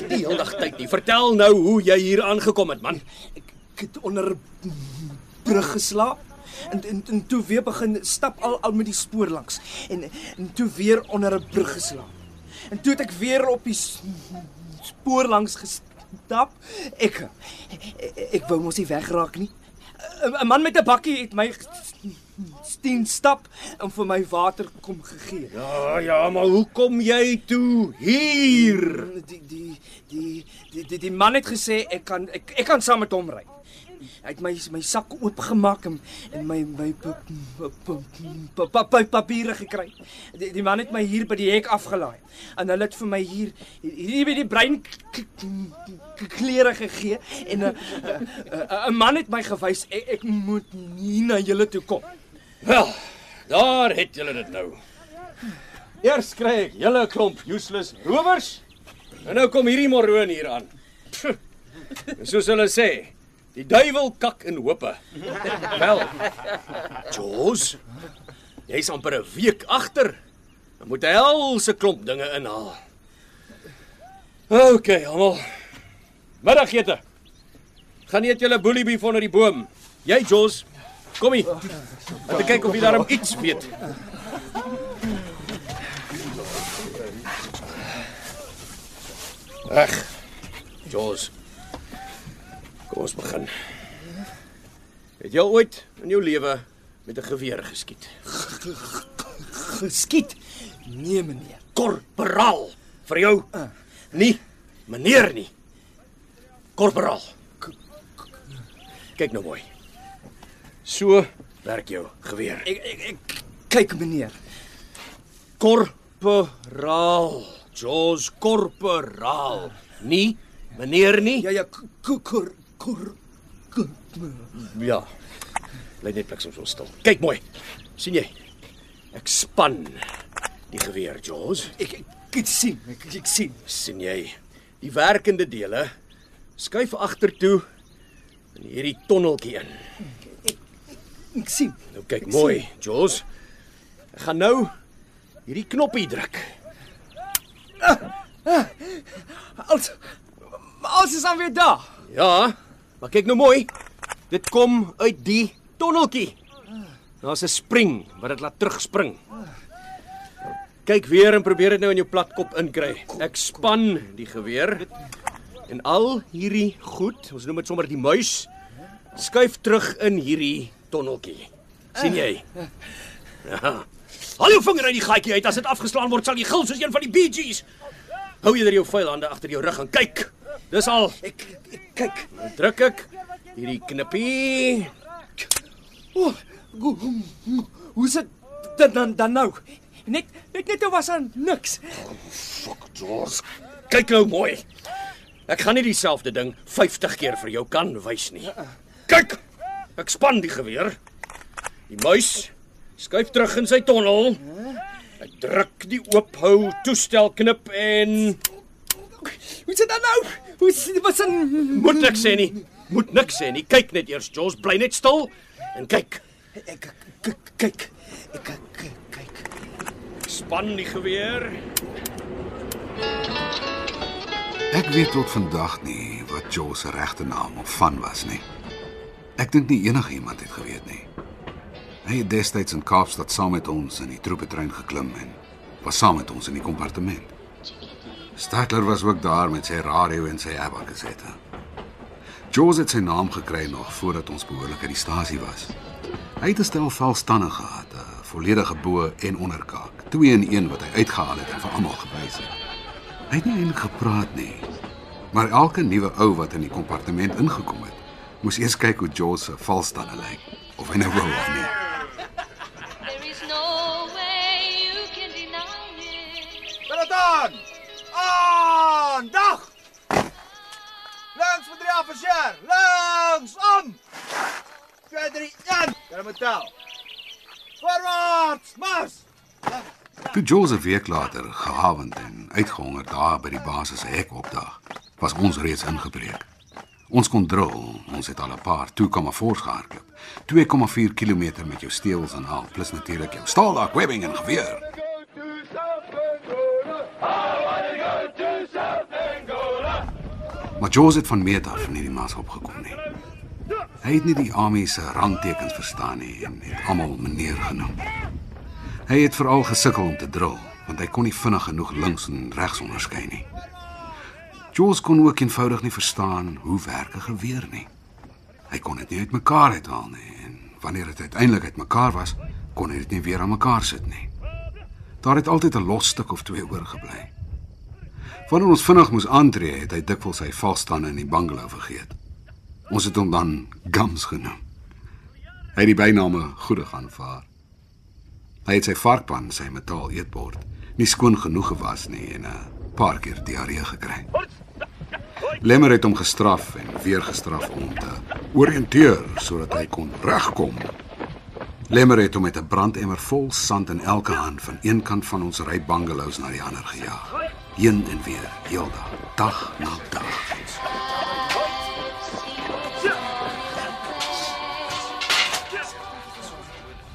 Nie heeldag tyd nie. Vertel nou hoe jy hier aangekom het man. Ek, ek het onder brug geslaap en, en en toe weer begin stap al al met die spoor langs en en toe weer onder 'n brug geslaap. En toe het ek weer op die spoor langs gestap. Ek ek, ek wou mos nie wegraak nie. 'n Man met 'n bakkie het my steen stap en vir my water kom gegee. Ja ja, maar hoe kom jy toe hier? Die die die die die, die man het gesê ek kan ek, ek kan saam met hom ry. Hy het my my sak oopgemaak en, en my my pa- pa- pa- pa- pa- papiere gekry. Die, die man het my hier by die hek afgelaai. En hulle het vir my hier hier by die brein klere gegee en 'n 'n 'n man het my gewys ek, ek moet nie na julle toe kom. Wel, daar het julle dit nou. Eers kry ek julle klomp useless rowers. En nou kom hierdie moroon hier aan. Soos hulle sê, die duiwel kak in hope. Wel. Jos, jy's amper 'n week agter. Dan moet hy al se klomp dinge inhaal. OK, almal. Middagete. Gaan eet julle boelie beef onder die boom. Jy Jos, kom hier. Laat ek kyk of jy daarom iets weet. Reg. Jos. Kom ons begin. Het jy ooit in jou lewe met 'n geweer geskiet? Geskiet. Nee meneer. Korporaal vir jou. Nie meneer nie. Korporaal. Kyk nou mooi. So werk jou geweer. Ek ek, ek kyk meneer. Korporaal. Jos korporaal. Nie meneer nie. Ja ja kor Ja. Bly net plek so stil. Kyk mooi. sien jy? Ek span die geweer, Jos. Ek ek, ek sien, ek, ek sien. sien jy? Die werkende dele skuif agtertoe in hierdie tonneltjie in. Ek sien. Nou kyk mooi, Jos. Ek gaan nou hierdie knoppie druk. Als als is dan weer daar. Ja, maar kyk nou mooi. Dit kom uit die tonneltjie. Daar's 'n spring wat dit laat terugspring. Kyk weer en probeer dit nou in jou platkop inkry. Ek span die geweer en al hierdie goed, ons noem dit sommer die muis, skuif terug in hierdie tonneltjie. sien jy? Ja. Al jou vinger uit die gaatjie uit as dit afgeslaan word, sal jy gil soos een van die Gees. Hou jy jou vuil hande agter jou rug en kyk. Dis al. Ek, ek kyk. Nou druk ek hierdie knippie. O, hoe sit dit dan dan nou? Net net net was aan niks. George, kyk nou mooi. Ek gaan nie dieselfde ding 50 keer vir jou kan wys nie. Kyk. Ek span die geweer. Die muis skuif terug in sy tonnel. Ek druk die oophou toestel knip en Hoe sit dan nou? Hoe sit wat dan moet niks sê nie. Moet niks sê nie. Kyk net eers, Jos, bly net stil en kyk. ek kyk ek kyk span die geweer. Ek weet tot vandag nie wat Joe se regte naam of van was nie. Ek dink nie enigiemand het geweet nie. Hy het destyds in Kaapstad saam met ons in die troepetrein geklim en was saam met ons in die kompartement. Stadler was ook daar met sy radio en sy abakasette. Joe het sy naam gekry nog voordat ons behoorlik uit die stasie was. Hy het 'n stel valstande gehad, 'n volledige bo- en onderkaak, twee in een wat hy uitgehaal het en vir almal gewys het. Hy het nie eintlik gepraat nie. Maar elke nuwe ou wat in die kompartement ingekom het, moes eers kyk hoe Joe se valstande lyk of hy nou wou of nie. There is no way you can deny it. Stel dit aan! Aan! Dag! Langs vir drie afsjer! Langs om! 2 3 1. Kan moet tel. Voorwaarts! Mars! Toe Joe se week later gehavend en uitgehonger daar by die basis se hek opdag, was ons reeds ingebreek. Ons kon drill, ons het al 'n paar 2,4 gehardloop. 2,4 km met jou stewels en al, plus natuurlik jou staaldak, webbing en geweer. Maar Joe het van meet af nie die mas opgekom nie. Hy het nie die army se rangtekens verstaan nie en het almal meneer genoem. Hy het veral gesukkel om te drill, want hy kon nie vinnig genoeg links en regs onderskei nie. Jules kon ook eenvoudig nie verstaan hoe werk 'n geweer nie. Hy kon dit nie uitmekaar uithaal nie en wanneer dit uiteindelik uitmekaar was, kon hy dit nie weer aan mekaar sit nie. Daar het altyd 'n los stuk of twee oorgebly. Wanneer ons vinnig moes aantree, het hy dikwels sy valstande in die bungalow vergeet. Ons het hom dan Gams genoem. Hy het die byname goedig aanvaar. Hy het sy varkpan, sy metaal eetbord, nie skoon genoeg gewas nie en 'n paar keer diarree gekry. Lemmer het hom gestraf en weer gestraf om hom te oriënteer sodat hy kon regkom. Lemmer het hom met 'n brandemmer vol sand in elke hand van een kant van ons ry bungalows na die ander gejaag. Heen en weer, heeldag, dag na dag.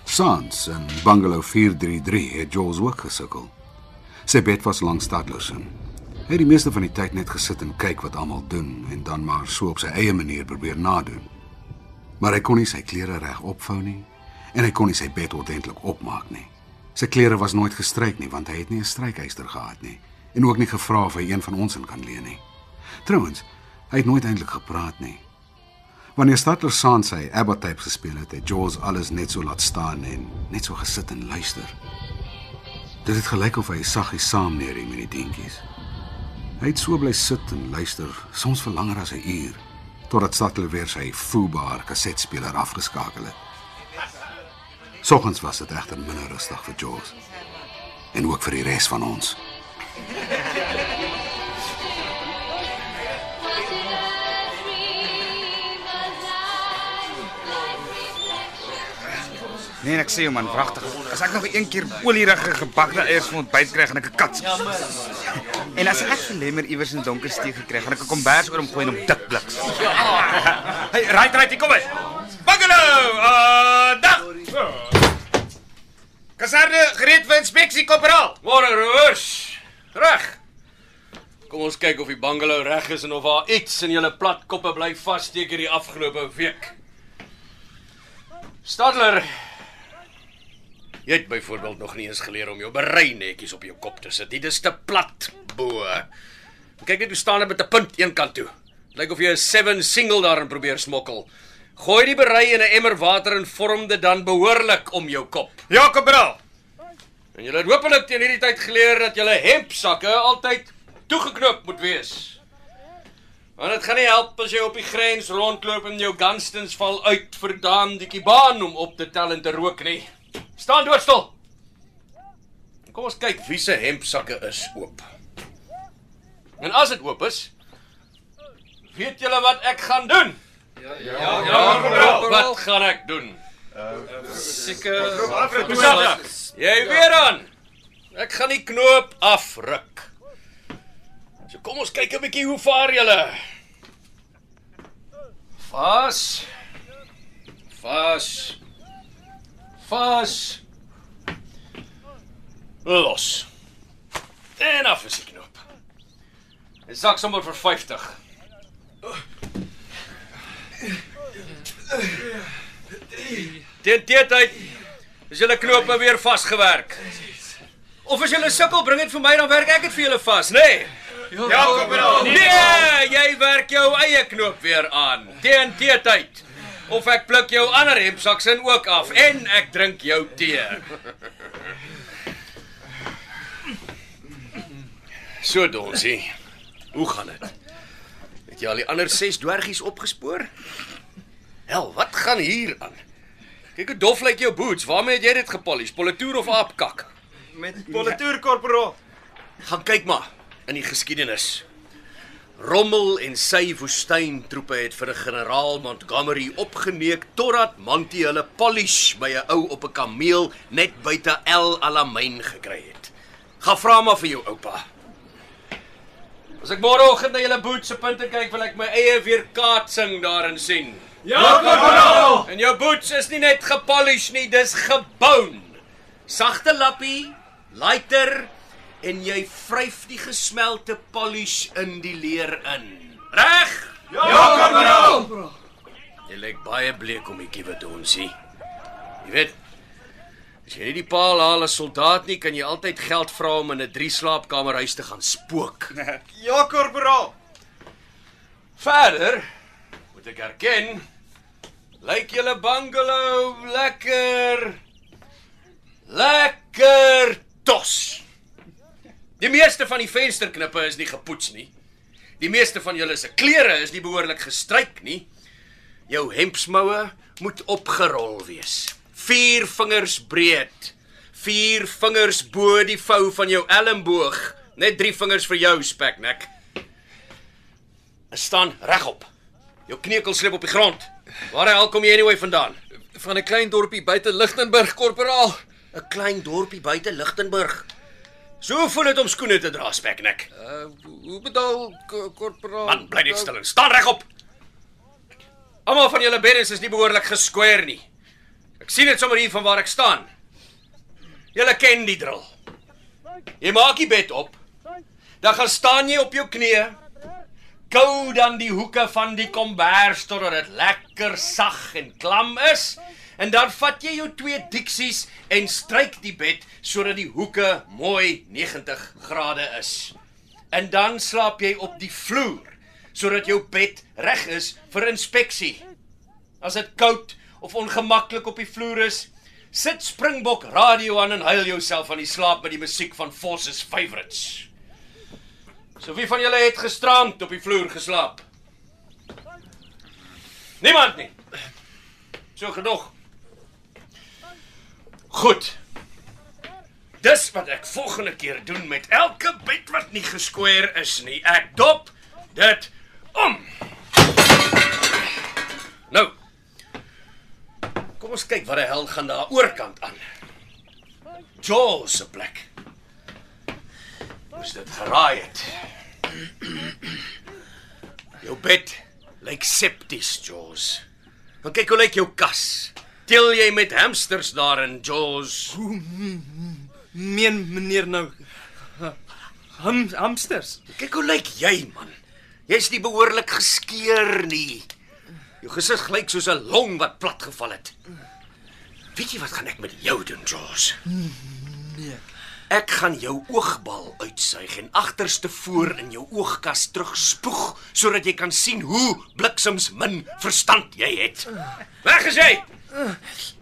Sans in bungalow 433 het Jules ook gesukkel. Sy bed was langs Stadlosen. Hy het die meeste van die tyd net gesit en kyk wat almal doen en dan maar so op sy eie manier probeer nadoen. Maar hy kon nie sy klere reg opvou nie en hy kon nie sy bed ordentlik opmaak nie. Sy klere was nooit gestryk nie want hy het nie 'n strykyster gehad nie en ook nie gevra of hy een van ons in kan leen nie. Trouwens, hy het nooit eintlik gepraat nie. Wanneer Stadler Saan sy Abbott-tape gespeel het, het Jaws alles net so laat staan en net so gesit en luister. Dit het gelyk of hy saggies saam neerie met die dingetjies. Hy het so bly sit en luister, soms vir langer as 'n uur, totdat Stadler weer sy voelbare kasetspeler afgeskakel het. Soggens was dit egter minder rustig vir Jaws en ook vir die res van ons. Nee, ek sê jou man, wragtig. As ek nog een keer olierige gebakte eiers vir ontbyt kry, gaan ek 'n kat. En as ek vir lemmer iewers in donker steek gekry, gaan ek 'n kombers oor hom gooi en hom dik bliks. Hey, right right, kom maar. Bungalow. Uh, dag. Kaserne gereed vir inspeksie, korporaal. Môre roers. Reg. Kom ons kyk of die bungalow reg is en of daar iets in julle plat koppe bly vassteek hierdie afgelope week. Stadler. Jy het byvoorbeeld nog nie eens geleer om jou berei netjies op jou kop te sit. Dit is te plat bo. Kyk net hoe staan dit met 'n punt een kant toe. Lyk of jy 'n 7 single daarin probeer smokkel. Gooi die berei in 'n emmer water en vorm dit dan behoorlik om jou kop. Ja, korporaal. En julle het hopelik teen hierdie tyd geleer dat julle hempsakke altyd toegeknoop moet wees. Want dit gaan nie help as jy op die grens rondloop en jou gunstons val uit vir daandetjie baan om op te tel en te rook nie. Staan doodstil. Kom ons kyk wie se hempsakke is oop. En as dit oop is, weet julle wat ek gaan doen? Ja, ja, ja wat gaan ek doen? Seker Jy weer aan. Ek gaan die knoop afruk. So kom ons kyk 'n bietjie hoe vaar julle. Vas. Vas. Vas. Los. En af is die knoop. En sak sommer vir 50. Teen tyd is julle knope weer vasgewerk. Of as julle sukkel, bring dit vir my dan werk ek dit vir julle vas, nê? Nee? Ja, korporaal. Nee, jy werk jou eie knoop weer aan. Teen tyd. Of ek pluk jou ander hempsaksin ook af en ek drink jou tee. So Donsie. Hoe gaan dit? Het jy al die ander 6 dwergies opgespoor? Hel, wat gaan hier aan? Kyk hoe dof lyk jou boots. Waarmee het jy dit gepolish? Politoer of aapkak? Met politoer, korporaal. Gaan kyk maar in die geskiedenis. Rommel en sy woestyntroepe het vir 'n generaal Montgomery opgeneek totdat Monty hulle polish by 'n ou op 'n kameel net buite El Alamein gekry het. Gaan vra maar vir jou oupa. As ek môreoggend na julle boot se punte kyk, wil ek my eie weerkaatsing daarin sien. Ja, korporaal. En jou boots is nie net gepolish nie, dis gebou. Sagte lappie, lighter en jy vryf die gesmelte polish in die leer in. Reg? Ja, korporaal. Jy lyk baie bleek om die kiewe te onsie. Jy weet, as jy nie die paal haal as soldaat nie, kan jy altyd geld vra om in 'n drie slaapkamer huis te gaan spook. Ja, korporaal. Verder moet ek erken, lyk julle bungalow lekker lekker tos. Die meeste van die vensterknippe is nie gepoets nie. Die meeste van julle se klere is nie behoorlik gestryk nie. Jou hempsmoue moet opgerol wees. 4 vingers breed. 4 vingers bo die vou van jou elmboog. Net 3 vingers vir jou speknek. Staan regop. Jou kneukel slip op die grond. Waar die hel kom jy anyway vandaan? Van 'n klein dorpie buite Lichtenburg, korporaal. 'n Klein dorpie buite Lichtenburg. So voel dit om skoene te dra, speknek. Uh, hoe bedoel ko- korporaal? Man, bly net stil en staan regop. Almal van julle beddens is nie behoorlik gesquare nie. Ek sien dit sommer hier van waar ek staan. Julle ken die drill. Jy maak die bed op. Dan gaan staan jy op jou knieë. Kou dan die hoeke van die kombers totdat dit lekker sag en klam is. En dan vat jy jou twee diksies en stryk die bed sodat die hoeke mooi 90 grade is. En dan slaap jy op die vloer sodat jou bed reg is vir inspeksie. As dit koud of ongemaklik op die vloer is, sit Springbok radio aan en huil jouself aan die slaap met die musiek van Foss's Favorites. So wie van julle het gisterand op die vloer geslaap? Niemand nie. So genoeg. Goed. Dis wat ek volgende keer doen met elke bed wat nie gesquare is nie. Ek dop dit om. Nou. Kom ons kyk wat die hel gaan daar oorkant aan. Jaws se plek. Moes dit geraai het. Jou bed lyk septies, Jaws. Want kyk hoe lyk jou kas. Tel jy met hamsters daarin, Jaws? Meen meneer nou ham, hamsters. Kyk hoe lyk jy, man. Jy's nie behoorlik geskeur nie. Jou gesig lyk soos 'n long wat platgeval het. Weet jy wat gaan ek met jou doen, Jaws? Nee. Ek gaan jou oogbal uitsuig en agterste voor in jou oogkas terugspoeg sodat jy kan sien hoe bliksems min verstand jy het. Weg is jy.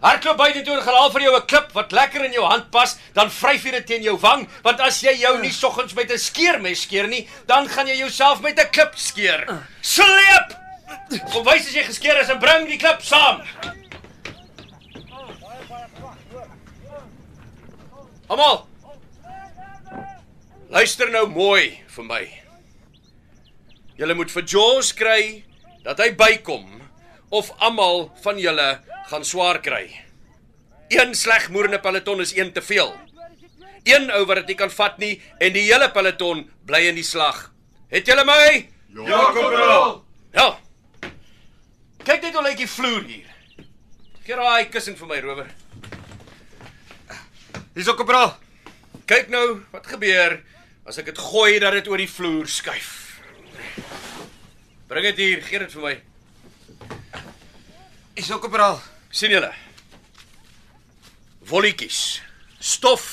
Hardloop buite toe en gaan haal vir jou 'n klip wat lekker in jou hand pas, dan vryf jy dit teen jou wang, want as jy jou nie soggens met 'n skeermes skeer nie, dan gaan jy jouself met 'n klip skeer. Sleep! Kom wys as jy geskeer is en bring die klip saam. Almal. Luister nou mooi vir my. Julle moet vir Jaws kry dat hy bykom of almal van julle gaan swaar kry. Een sleg moerende peloton is een te veel. Een ou wat dit nie kan vat nie en die hele peloton bly in die slag. Het julle my? Ja, korporaal. Ja. Kyk net hoe lyk die vloer hier. Gee raai kussing vir my rower. Hier's ook korporaal. Kyk nou wat gebeur as ek dit gooi dat dit oor die vloer skuif. Bring dit hier, gee dit vir my. Hier's ook korporaal. sien julle? Wolletjies, stof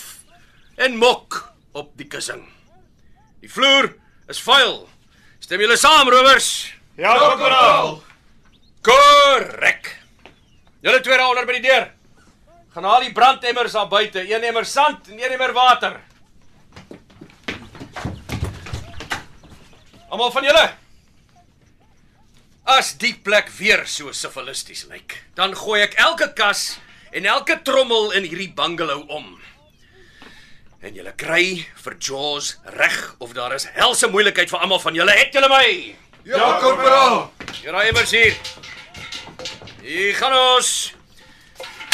en mok op die kussing. Die vloer is vuil. Stem julle saam, rowers? Ja, korporaal. Korrek. Julle twee daar onder by die deur. Gaan haal die brandemmers daar buite, een emmer sand en een emmer water. Almal van julle. As die plek weer so sivilisties lyk, dan gooi ek elke kas en elke trommel in hierdie bungalow om. En julle kry vir Jaws reg of daar is helse moeilikheid vir almal van julle. Het julle my? Ja, korporaal. Hier raai immers hier. Hier gaan ons.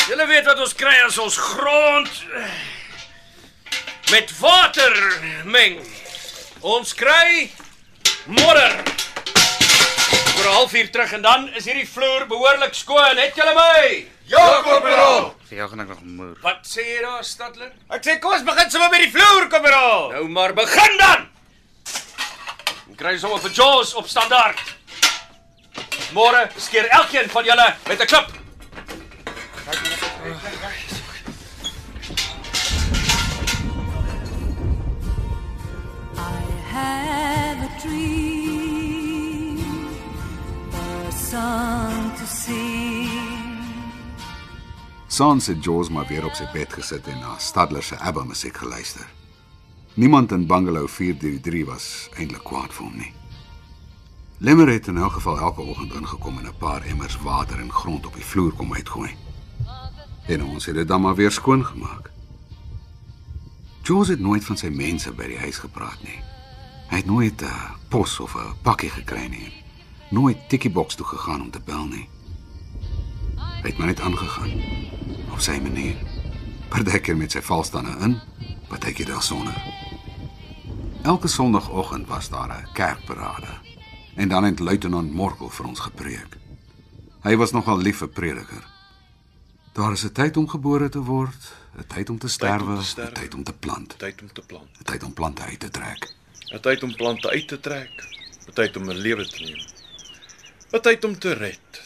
Julle weet wat ons kry as ons grond met water meng. Ons kry modder. Vir 'n halfuur terug en dan is hierdie vloer behoorlik skoon. Het julle my? Ja, korporaal. Vir jou gaan ek nog moer. Wat sê jy daar, Stadler? Ek sê kom ons begin sommer met die vloer, korporaal. Nou maar begin dan. Dan kry sommer vir Jaws op standaard. Môre skeer elkeen van julle met 'n klip. Dream, a song to sing. Sans het Jaws maar weer op sy bed gesit en na Stadler se ABBA musiek geluister. Niemand in Bungalow 433 was eintlik kwaad vir hom nie. Lemmer het in elk geval elke oggend ingekom en 'n paar emmers water en grond op die vloer kom uitgooi. En ons het dit dan maar weer skoon gemaak. Jules het nooit van sy mense by die huis gepraat nie. Hy het nooit 'n uh, pos of 'n pakkie gekry nie. Nooit tikkieboks toe gegaan om te bel nie. Hy het maar net aangegaan op sy manier. Partykeer met sy valstande in, partykeer daarsonder. Elke sonoggend was daar 'n kerkparade en dan het luitenant Morkel vir ons gepreek. Hy was nogal lief vir prediker. Daar is 'n tyd om gebore te word, 'n tyd om te sterwe, 'n tyd om te plant, tyd om te plant, 'n tyd om plante uit te trek, 'n tyd om plante uit te trek, 'n tyd om 'n lewe te neem, 'n tyd om te red,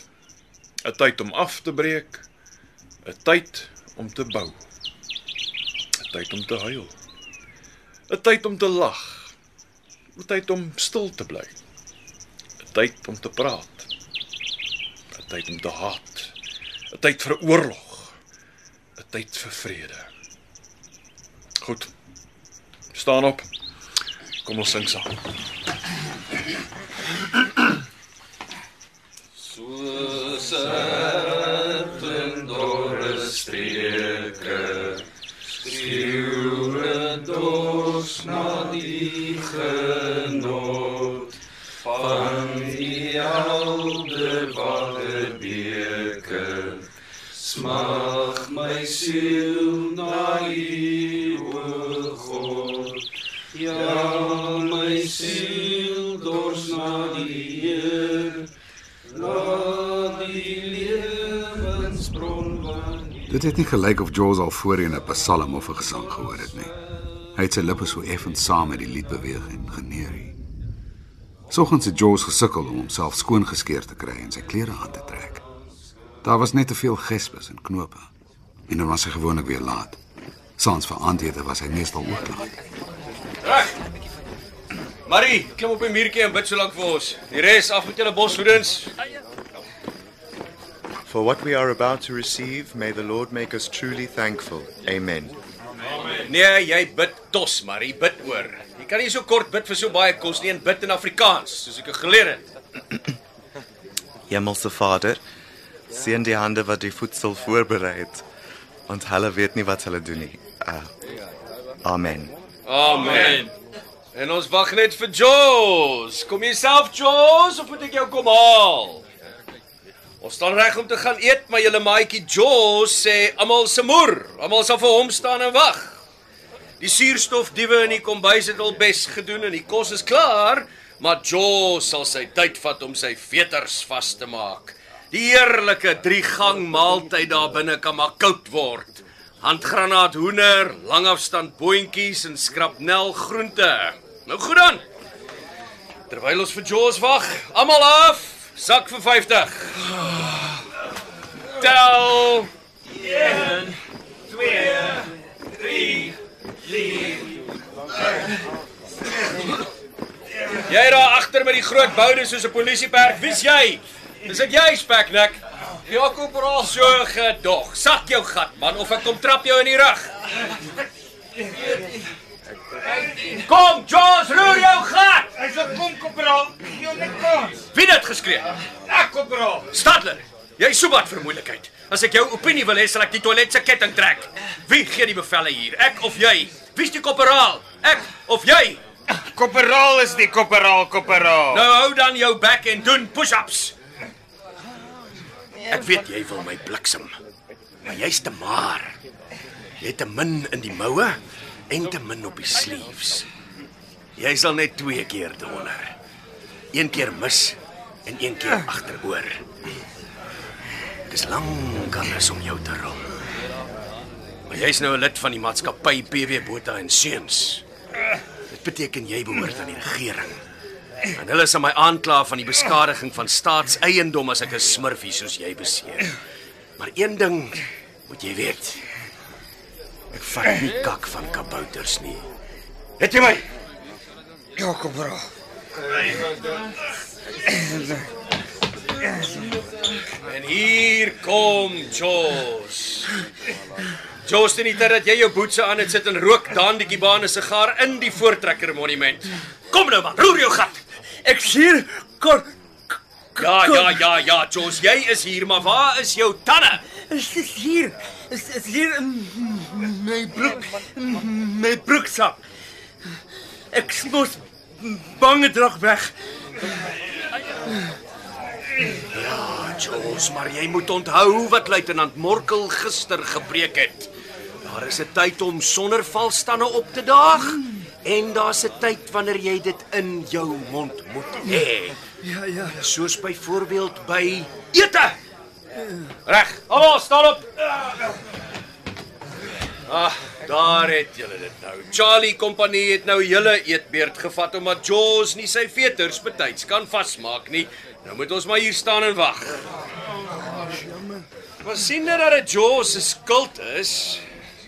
'n tyd om af te breek, 'n tyd om te bou, 'n tyd om te huil, 'n tyd om te lag, 'n tyd om stil te bly, 'n tyd om te praat, 'n tyd om te haat, 'n tyd vir oorlog, 'n tyd vir vrede. Goed. Staan op. Kom ons sing saam. Soos 'n dorre streke skreeu 'n dors na die genot van die oude waterbeke smag my siel siel dors na die Heer laat die lewensbron van Dit het nie gelyk of Jules al voorheen 'n psalm of 'n gesang gehoor het nie. Hy het sy lippe so effens saam met die lied beweeg en geneerie. Soggens het Jules gesukkel om homself skoon geskeer te kry en sy klere aan te trek. Daar was net te veel gespes en knope. En dan was hy gewoonlik weer laat. Saans vir aandete was hy meestal ook laat. Reg. Marie, klim op die muurtjie en bid so lank vir ons. Die res af met julle boshoedens. For what we are about to receive, may the Lord make us truly thankful. Amen. Nee, jy bid tos, Marie, bid oor. Jy kan nie so kort bid vir so baie kos nie en bid in Afrikaans, soos ek geleer het. Hemelse Vader, sien die hande wat die voedsel voorberei het. Want hulle weet nie wat hulle doen nie. Uh, amen. Amen. En ons wag net vir Jos. Kom jy self, Jos, of moet ek jou kom haal? Ons staan reg om te gaan eet, maar julle maatjie Jos sê almal se moer. Almal sal vir hom staan en wag. Die suurstofdiewe in die kombuis het al bes gedoen en die kos is klaar, maar Jos sal sy tyd vat om sy veters vas te maak. Die heerlike drie-gang maaltyd daar binne kan maar koud word. Handgranaat hoender, langafstand boontjies en skrapnel groente. Nou goed dan. Terwyl ons vir Jos wag, almal af. Sak vir 50. Tel 1 2 3 Jy daar agter met die groot boude soos 'n polisieperk, wie's jy? Dis ek jy, speknek. Ja, korporaal. So gedog. Sak jou gat, man, of ek kom trap jou in die rug. Kom, Jones, roer jou gat. Hy sê kom korporaal, gee hom net kans. Wie het geskree? Ek korporaal. Stadler, jy so wat vir moeilikheid. As ek jou opinie wil hê, sal ek die toilet se ketting trek. Wie gee die bevelle hier? Ek of jy? Wie's die korporaal? Ek of jy? Korporaal is die korporaal, korporaal. Nou hou dan jou bek en doen push-ups. Ek weet jy wil my bliksem. Maar jy's te maar. Jy het te min in die moue en te min op die sleeves. Jy sal net twee keer donder. Een keer mis en een keer agteroor. Dis lank alles om jou te rol. Maar jy's nou 'n lid van die maatskappy PW Botha en Seuns. Dit beteken jy behoort aan die regering. En hulle sal my aankla van die beskadiging van staatseiendom as ek 'n smurfie soos jy beseer. Maar een ding moet jy weet. Ek vat nie kak van kabouters nie. Het jy my? Ja, korporaal. En hier kom Jos. Jos, dit is dat jy jou boetse aan het sit en rook daandetjie baan 'n sigaar in die voortrekker monument. Kom nou man, roer jou gat. Ek sien kon Ja, ja, ja, ja, Jos, jy is hier, maar waar is jou tande? is dit hier. Is is hier in my broek. My broeksak. Ek mos bange drag weg. Ja, Jos, maar jy moet onthou wat luitenant Morkel gister gepreek het. Daar is 'n tyd om sonder valstande op te daag en daar's 'n tyd wanneer jy dit in jou mond moet hê. Ja, ja. Soos byvoorbeeld by ete. Reg. Almal staan op. Ah, daar het julle dit nou. Charlie Company het nou julle eetbeurt gevat omdat Jaws nie sy veters betyds kan vasmaak nie. Nou moet ons maar hier staan en wag. Maar sien net dat dit Jaws se skuld is.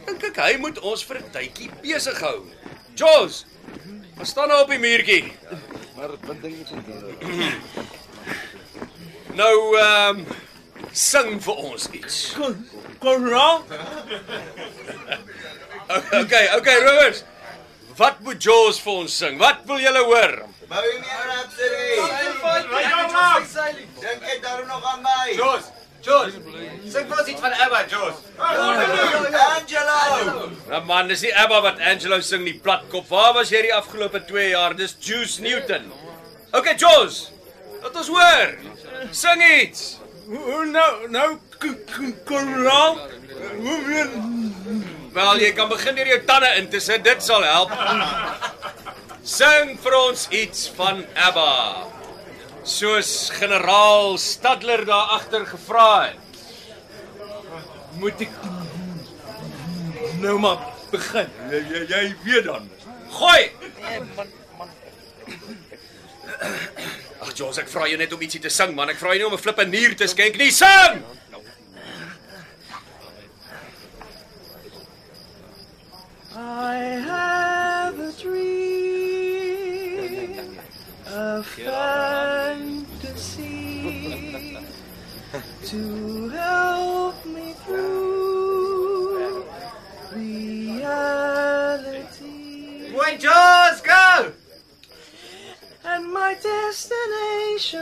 Dink ek hy moet ons vir 'n tydjie besig hou. Jaws, wat staan nou op die muurtjie? Maar wat dink jy van dit? Nou ehm um, sing vir ons iets. Koral? Okay, okay, Rowers. Wat moet Jaws vir ons sing? Wat wil julle hoor? Bohemian Rhapsody. Dink jy daar nog aan my? Jos, Jos. Sing vir ons iets van Abba, Jos. Angelo. Nou man, dis nie Abba wat Angelo sing nie, platkop. Waar was jy die afgelope 2 jaar? Dis Juice Newton. Okay, Jaws. Laat ons hoor. Sing iets. Hoe nou nou koral? Hoe weer Wel, jy kan begin deur jou tande in te sit. Dit sal help. Sing vir ons iets van Abba. Soos generaal Stadler daar agter gevra het. moet ek nou maar begin? Jy jy, jy weet dan. Gooi. Ag Jos, ek vra jou net om ietsie te sing man. Ek vra jou nie om 'n flippe nier te skenk nie. Sing! I have a dream, a fantasy to help me through reality. Boy, Jos, go! And my destination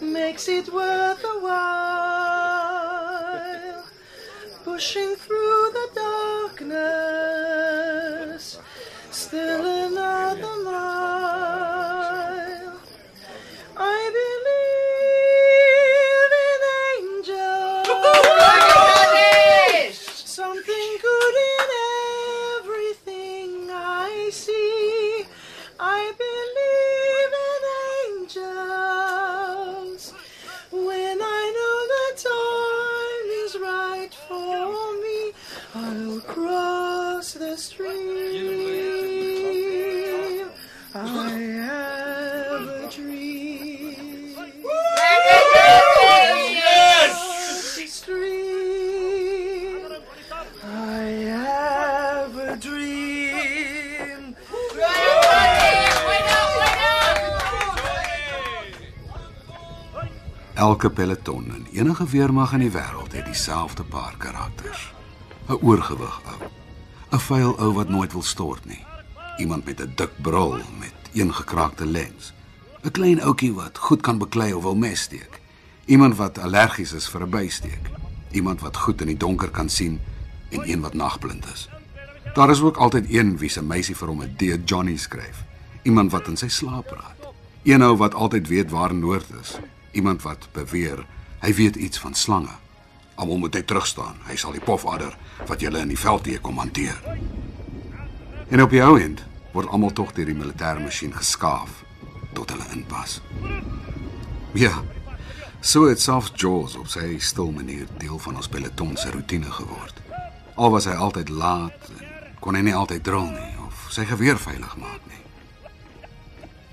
makes it worth a while. Pushing through the darkness, still another mile. I believe in angels. Something good in everything I see. I believe in angels. When I know the time is right for me, I'll cross the stream. Elke peloton in enige weermag in die wêreld het dieselfde paar karakters. 'n Oorgewig ou. 'n Vuil ou wat nooit wil stort nie. Iemand met 'n dik bril met een gekraakte lens. 'n Klein ouetjie wat goed kan beklei of wil mes steek. Iemand wat allergies is vir 'n bysteek. Iemand wat goed in die donker kan sien en een wat nagblind is. Daar is ook altyd een wie se meisie vir hom 'n Dear Johnny skryf. Iemand wat in sy slaap praat. Een ou wat altyd weet waar noord is. Iemand wat beweer hy weet iets van slange. Almal moet hy terugstaan. Hy sal die pofadder wat julle in die veld teë kom hanteer. En op die ou end word almal tog deur die militêre masjien geskaaf tot hulle inpas. Ja. So het selfs Jaws op sy stil manier deel van ons peloton se roetine geword. Al was hy altyd laat en kon hy nie altyd drill nie of sy geweer veilig maak nie.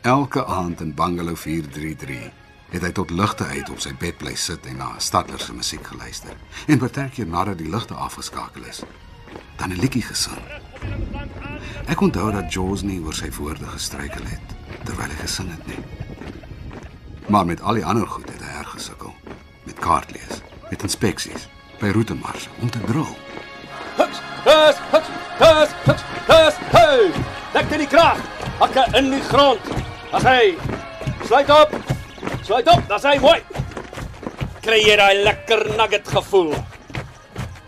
Elke aand in Bungalow 433 het hy tot ligte uit op sy bed bly sit en na Stadler se musiek geluister. En partykeer nadat die ligte afgeskakel is, dan 'n liedjie gesing. Ek onthou dat Jaws nie oor sy woorde gestruikel het terwyl hy gesing het nie. Maar met al die ander goed het hy erg gesukkel. Met kaartlees, met inspeksies, by roetemarse om te drill. Huts, huts, huts, huts, huts, huts, hey! Lek dit die krag. Hakke in die grond. As hy sluit op. Sluit op, dis hy mooi. Kry jy daai lekker nugget gevoel?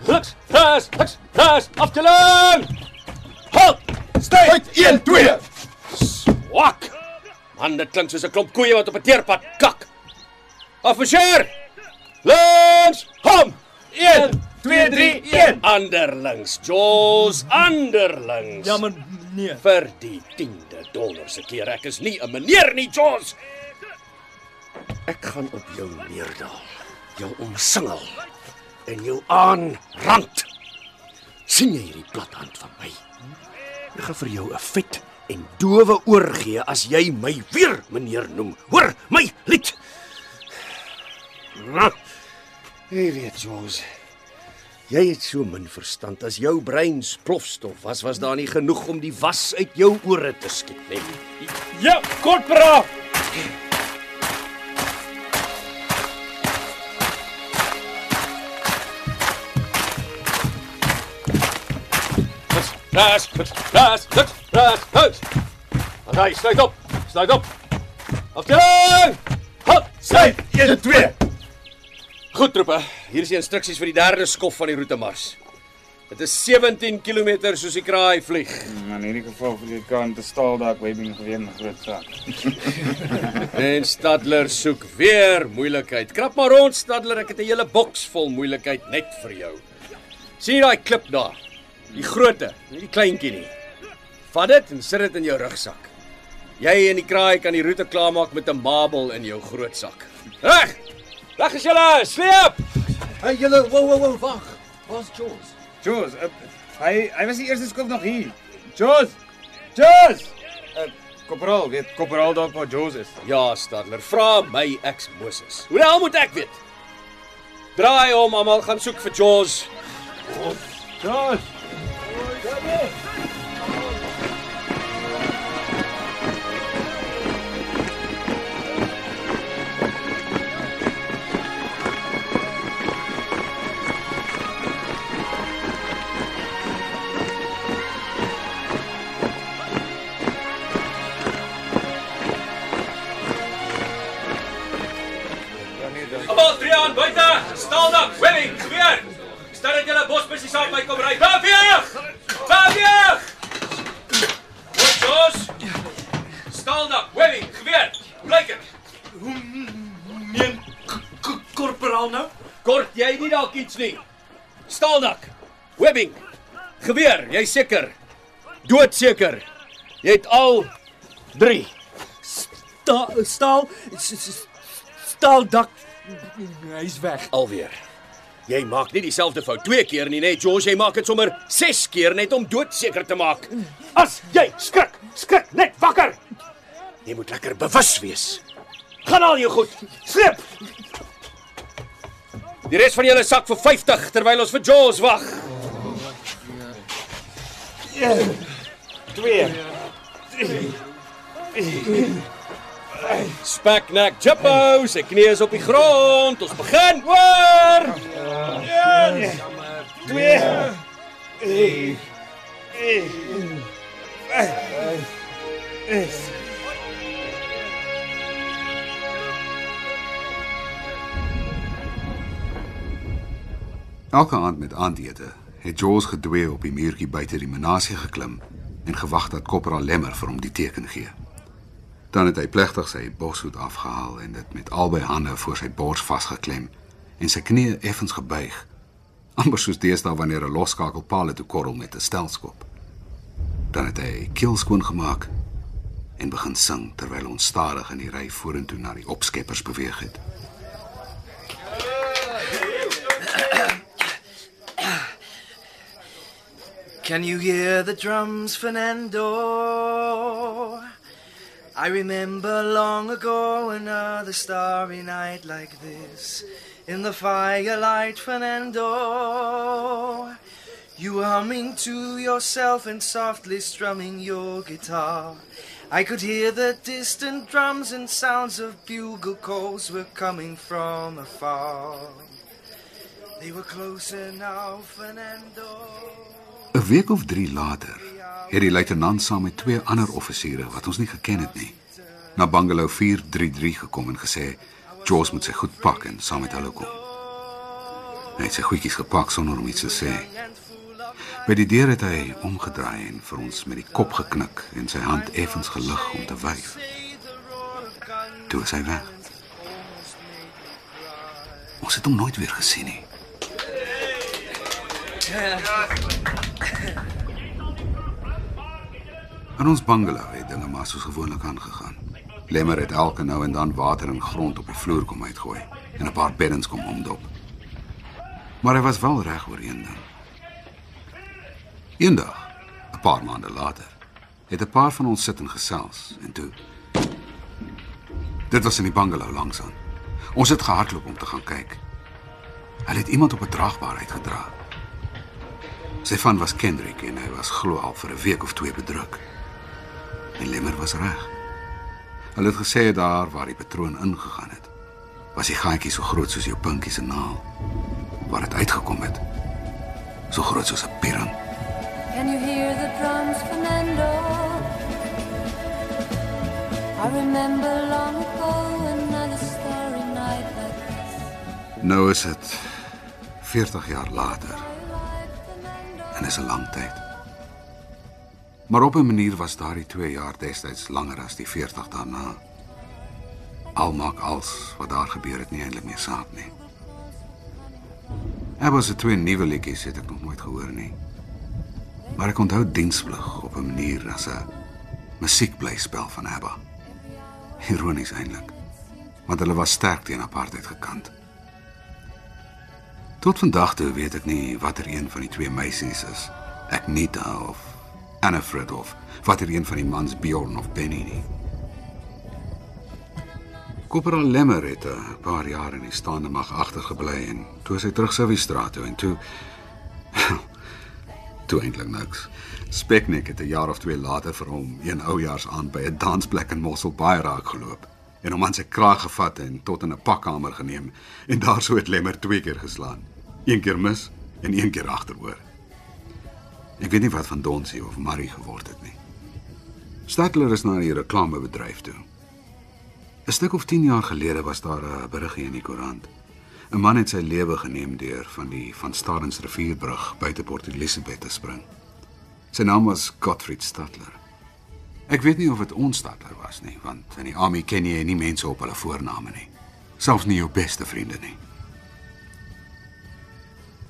Luks, ras, luks, ras, afteling. Halt! Stay! Uit 1 2. Swak. Man, dit klink soos 'n klomp koeie wat op 'n teerpad kak. Afskeer. Links, hom. 1 2 3 1. Anderlings, Jaws, anderlings. Ja, maar nee. vir die 10de dollar se keer. Ek is nie 'n meneer nie, Jaws. Ek gaan op jou neerdaal, jou omsingel en jou aanrand. sien jy hierdie plathand van my? Ek gaan vir jou 'n vet en dowe oorgee as jy my weer meneer noem. Hoor my lied. Jy weet, Jaws. Jy het so min verstand as jou brein plofstof was, was daar nie genoeg om die was uit jou ore te skiet nie. Ja, korporaal. Ras, ras, ras, ras, ras, ras. Oké, sluit op. Sluit op. Afdeling! Hop, sluit. 1 2. Goed troepe, hier is die instruksies vir die derde skof van die roete mars. Dit is 17 km soos die kraai vlieg. Maar in hierdie geval vir die kant te staal dalk webbing geweer 'n groot saak. En Stadler soek weer moeilikheid. Krap maar rond Stadler, ek het 'n hele boks vol moeilikheid net vir jou. Sien jy daai klip daar? Die grootte, nie die kleintjie nie. Vat dit en sit dit in jou rugsak. Jy en die kraai kan die roete klaarmaak met 'n mabel in jou groot sak. Reg! Reg is julle, sleep! Hey julle, wow wow wow, wag. Waar's Jaws? Joos, uh, hy hy was die eerste skof nog hier. Joos. Joos. Uh, Korporaal, weet korporaal dalk waar Joos is. Ja, Stadler, vra my ex Moses. Hoe die hel moet ek weet? Draai hom, almal gaan soek vir Jaws. Joos. Almal drie aan buite. Staaldak, webbing, gebeur. Stel dat julle bosbussie saam my kom ry. Beweeg! Beweeg! Wat Jaws? Staaldak, webbing, gebeur. Blyk dit. Meen korporaal nou? Kort jy nie dalk iets nie. Staaldak, webbing. Gebeur, jy seker? Doodseker. Jy het al 3. Sta, staal s- s- staal dak hy's weg. Alweer. Jy maak nie dieselfde fout twee keer nie, nee, George, jy maak dit sommer 6 keer net om doodseker te maak. As jy skrik, skrik net wakker. Jy moet lekker bewus wees. Gaan al jou goed. Sleep. Die res van julle sak vir 50 terwyl ons vir Jaws wag. 2. Speknek Jippo, sy knie is op die grond. Ons begin. Hoor! 1 2 Elke aand met aandete het Jaws gedwee op die muurtjie buite die menasie geklim en gewag dat Kopra Lemmer vir hom die teken gee. Dan het hy plegtig sy boshoed afgehaal en dit met albei hande voor sy bors vasgeklem en sy knieë effens gebuig, amper soos deesdae wanneer 'n losskakel paal toe korrel met 'n stelskop. Dan het hy keel skoon gemaak en begin sing terwyl ons stadig in die ry vorentoe na die opskeppers beweeg het. Can you hear the drums, Fernando? I remember long ago another starry night like this. In the firelight, Fernando. You were humming to yourself and softly strumming your guitar. I could hear the distant drums and sounds of bugle calls were coming from afar. They were closer now, Fernando. 'n Week of 3 later het die luitenant saam met twee ander offisiere wat ons nie geken het nie, na bungalow 433 gekom en gesê Jaws moet sy goed pak en saam met hulle kom. Hy het sy goedjies gepak sonder om iets te sê. By die deur het hy omgedraai en vir ons met die kop geknik en sy hand effens gelig om te wyf. Toe is hy weg. Ons het hom nooit weer gesien nie. In ons bungalow het dinge maar soos gewoonlik aangegaan. Lemmer het elke nou en dan water en grond op die vloer kom uitgooi en 'n paar beddens kom omdop. Maar hy was wel reg oor een ding. Eendag, 'n paar maande later, het 'n paar van ons sit en gesels en toe Dit was in die bungalow langs aan. Ons het gehardloop om te gaan kyk. Hulle het iemand op 'n draagbaar uitgedra. Sy van was Kendrick en hy was glo al vir 'n week of twee bedruk. En Lemmer was reg. Hulle het gesê daar waar die patroon ingegaan het, was die gaatjie so groot soos jou pinkie se naal. Waar dit uitgekom het, so groot soos 'n piram. Can you hear the drums, Fernando? I remember long ago another starry night like this. Nou is dit 40 jaar later. En is 'n lang tyd. Maar op 'n manier was daardie 2 jaar destyds langer as die 40 daarna. Al maak als wat daar gebeur het nie eintlik meer saak nie. Was 'n twee nuwe liedjies het ek nog nooit gehoor nie. Maar ek onthou diensplig op 'n manier as 'n musiekblyspel van ABBA. Ironies eintlik, want hulle was sterk teen apartheid gekant. Tot vandag toe weet ek nie watter een van die twee meisies is, Agneta of Annafred of watter een van die mans Bjorn of Benny nie. Kopperal Lemmer het 'n paar jaar in die staande mag agtergebly en toe sy terug Sylvie straat toe en toe toe eintlik niks. Speknek het 'n jaar of twee later vir hom een oujaars aan by 'n dansplek in Mossel Baai raak geloop en hom aan sy kraag gevat en tot in 'n pakkamer geneem en daar sou het Lemmer twee keer geslaan. Een keer mis en een keer agteroor. Ek weet nie wat van Donsie of Marie geword het nie. Stadler is na die reklamebedryf toe. 'n Stuk of 10 jaar gelede was daar 'n berig in die koerant. 'n Man het sy lewe geneem deur van die van Stadens rivierbrug buite Port Elizabeth te spring. Sy naam was Gottfried Stadler. Ek weet nie of dit ons Stadler was nie, want in die army ken jy nie mense op hulle voorname nie. Selfs nie jou beste vriende nie.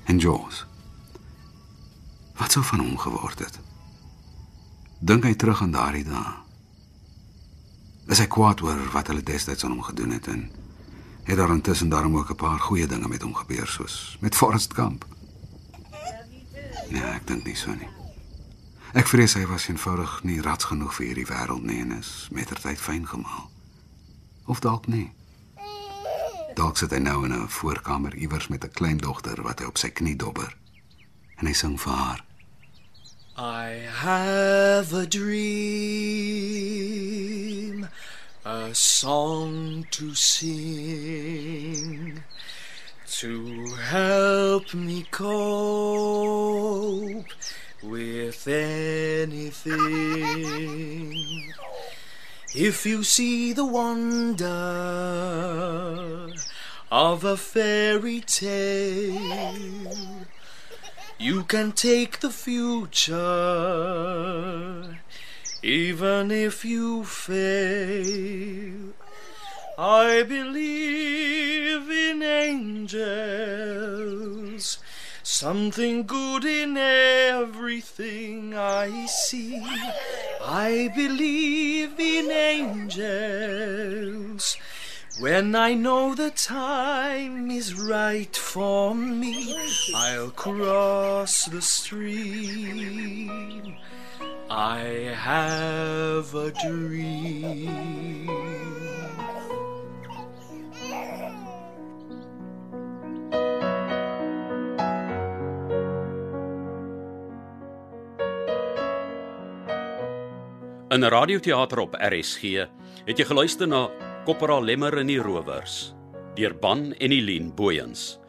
En Jaws. Wat sou van hom geword het? Dink hy terug aan daardie dae. Is hy kwaad oor wat hulle destyds aan hom gedoen het en het daar intussen daarom ook 'n paar goeie dinge met hom gebeur soos met Forrest Gump? Nee, ek dink nie so nie. Ek vrees hy was eenvoudig nie rats genoeg vir hierdie wêreld nie en is mettertyd fyn gemaal. Of dalk nie. Dalk sit hy nou in 'n voorkamer iewers met 'n kleindogter wat hy op sy knie dobber. En hy sing vir haar. I have a dream, a song to sing, to help me cope with anything. If you see the wonder of a fairy tale, you can take the future, even if you fail. I believe in angels, something good in everything I see. I believe in angels. When I know the time is right for me, I'll cross the stream. I have a dream. In 'n radioteater op RSG het jy geluister na Kopperal Lemmer en die Rowers deur Ban en Eileen Booyens.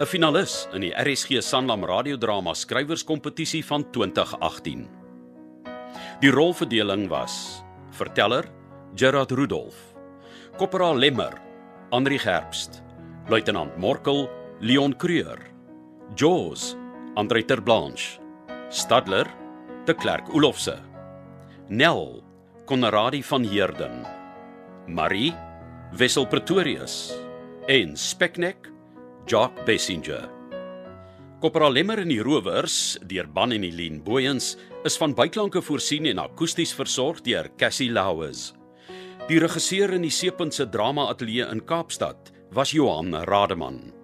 'n Finalis in die RSG Sanlam radiodrama skrywerskompetisie van 2018. Die rolverdeling was: verteller Gerard Rudolph, Korporaal Lemmer Andri Gerbst, Luitenant Morkel Leon Creur, Jaws Andrei Terblanche, Stadler de Klerk Olofse, Nel Konradi van Heerden, Marie Wessel Pretorius en Speknek Jock Bessinger. Korporaal Lemmer en die rowers deur Ban en Eileen Booyens is van byklanke voorsien en akoesties versorg deur Cassie Lauers. Die regisseur in die Seepunt se drama ateljee in Kaapstad was Johan Rademan.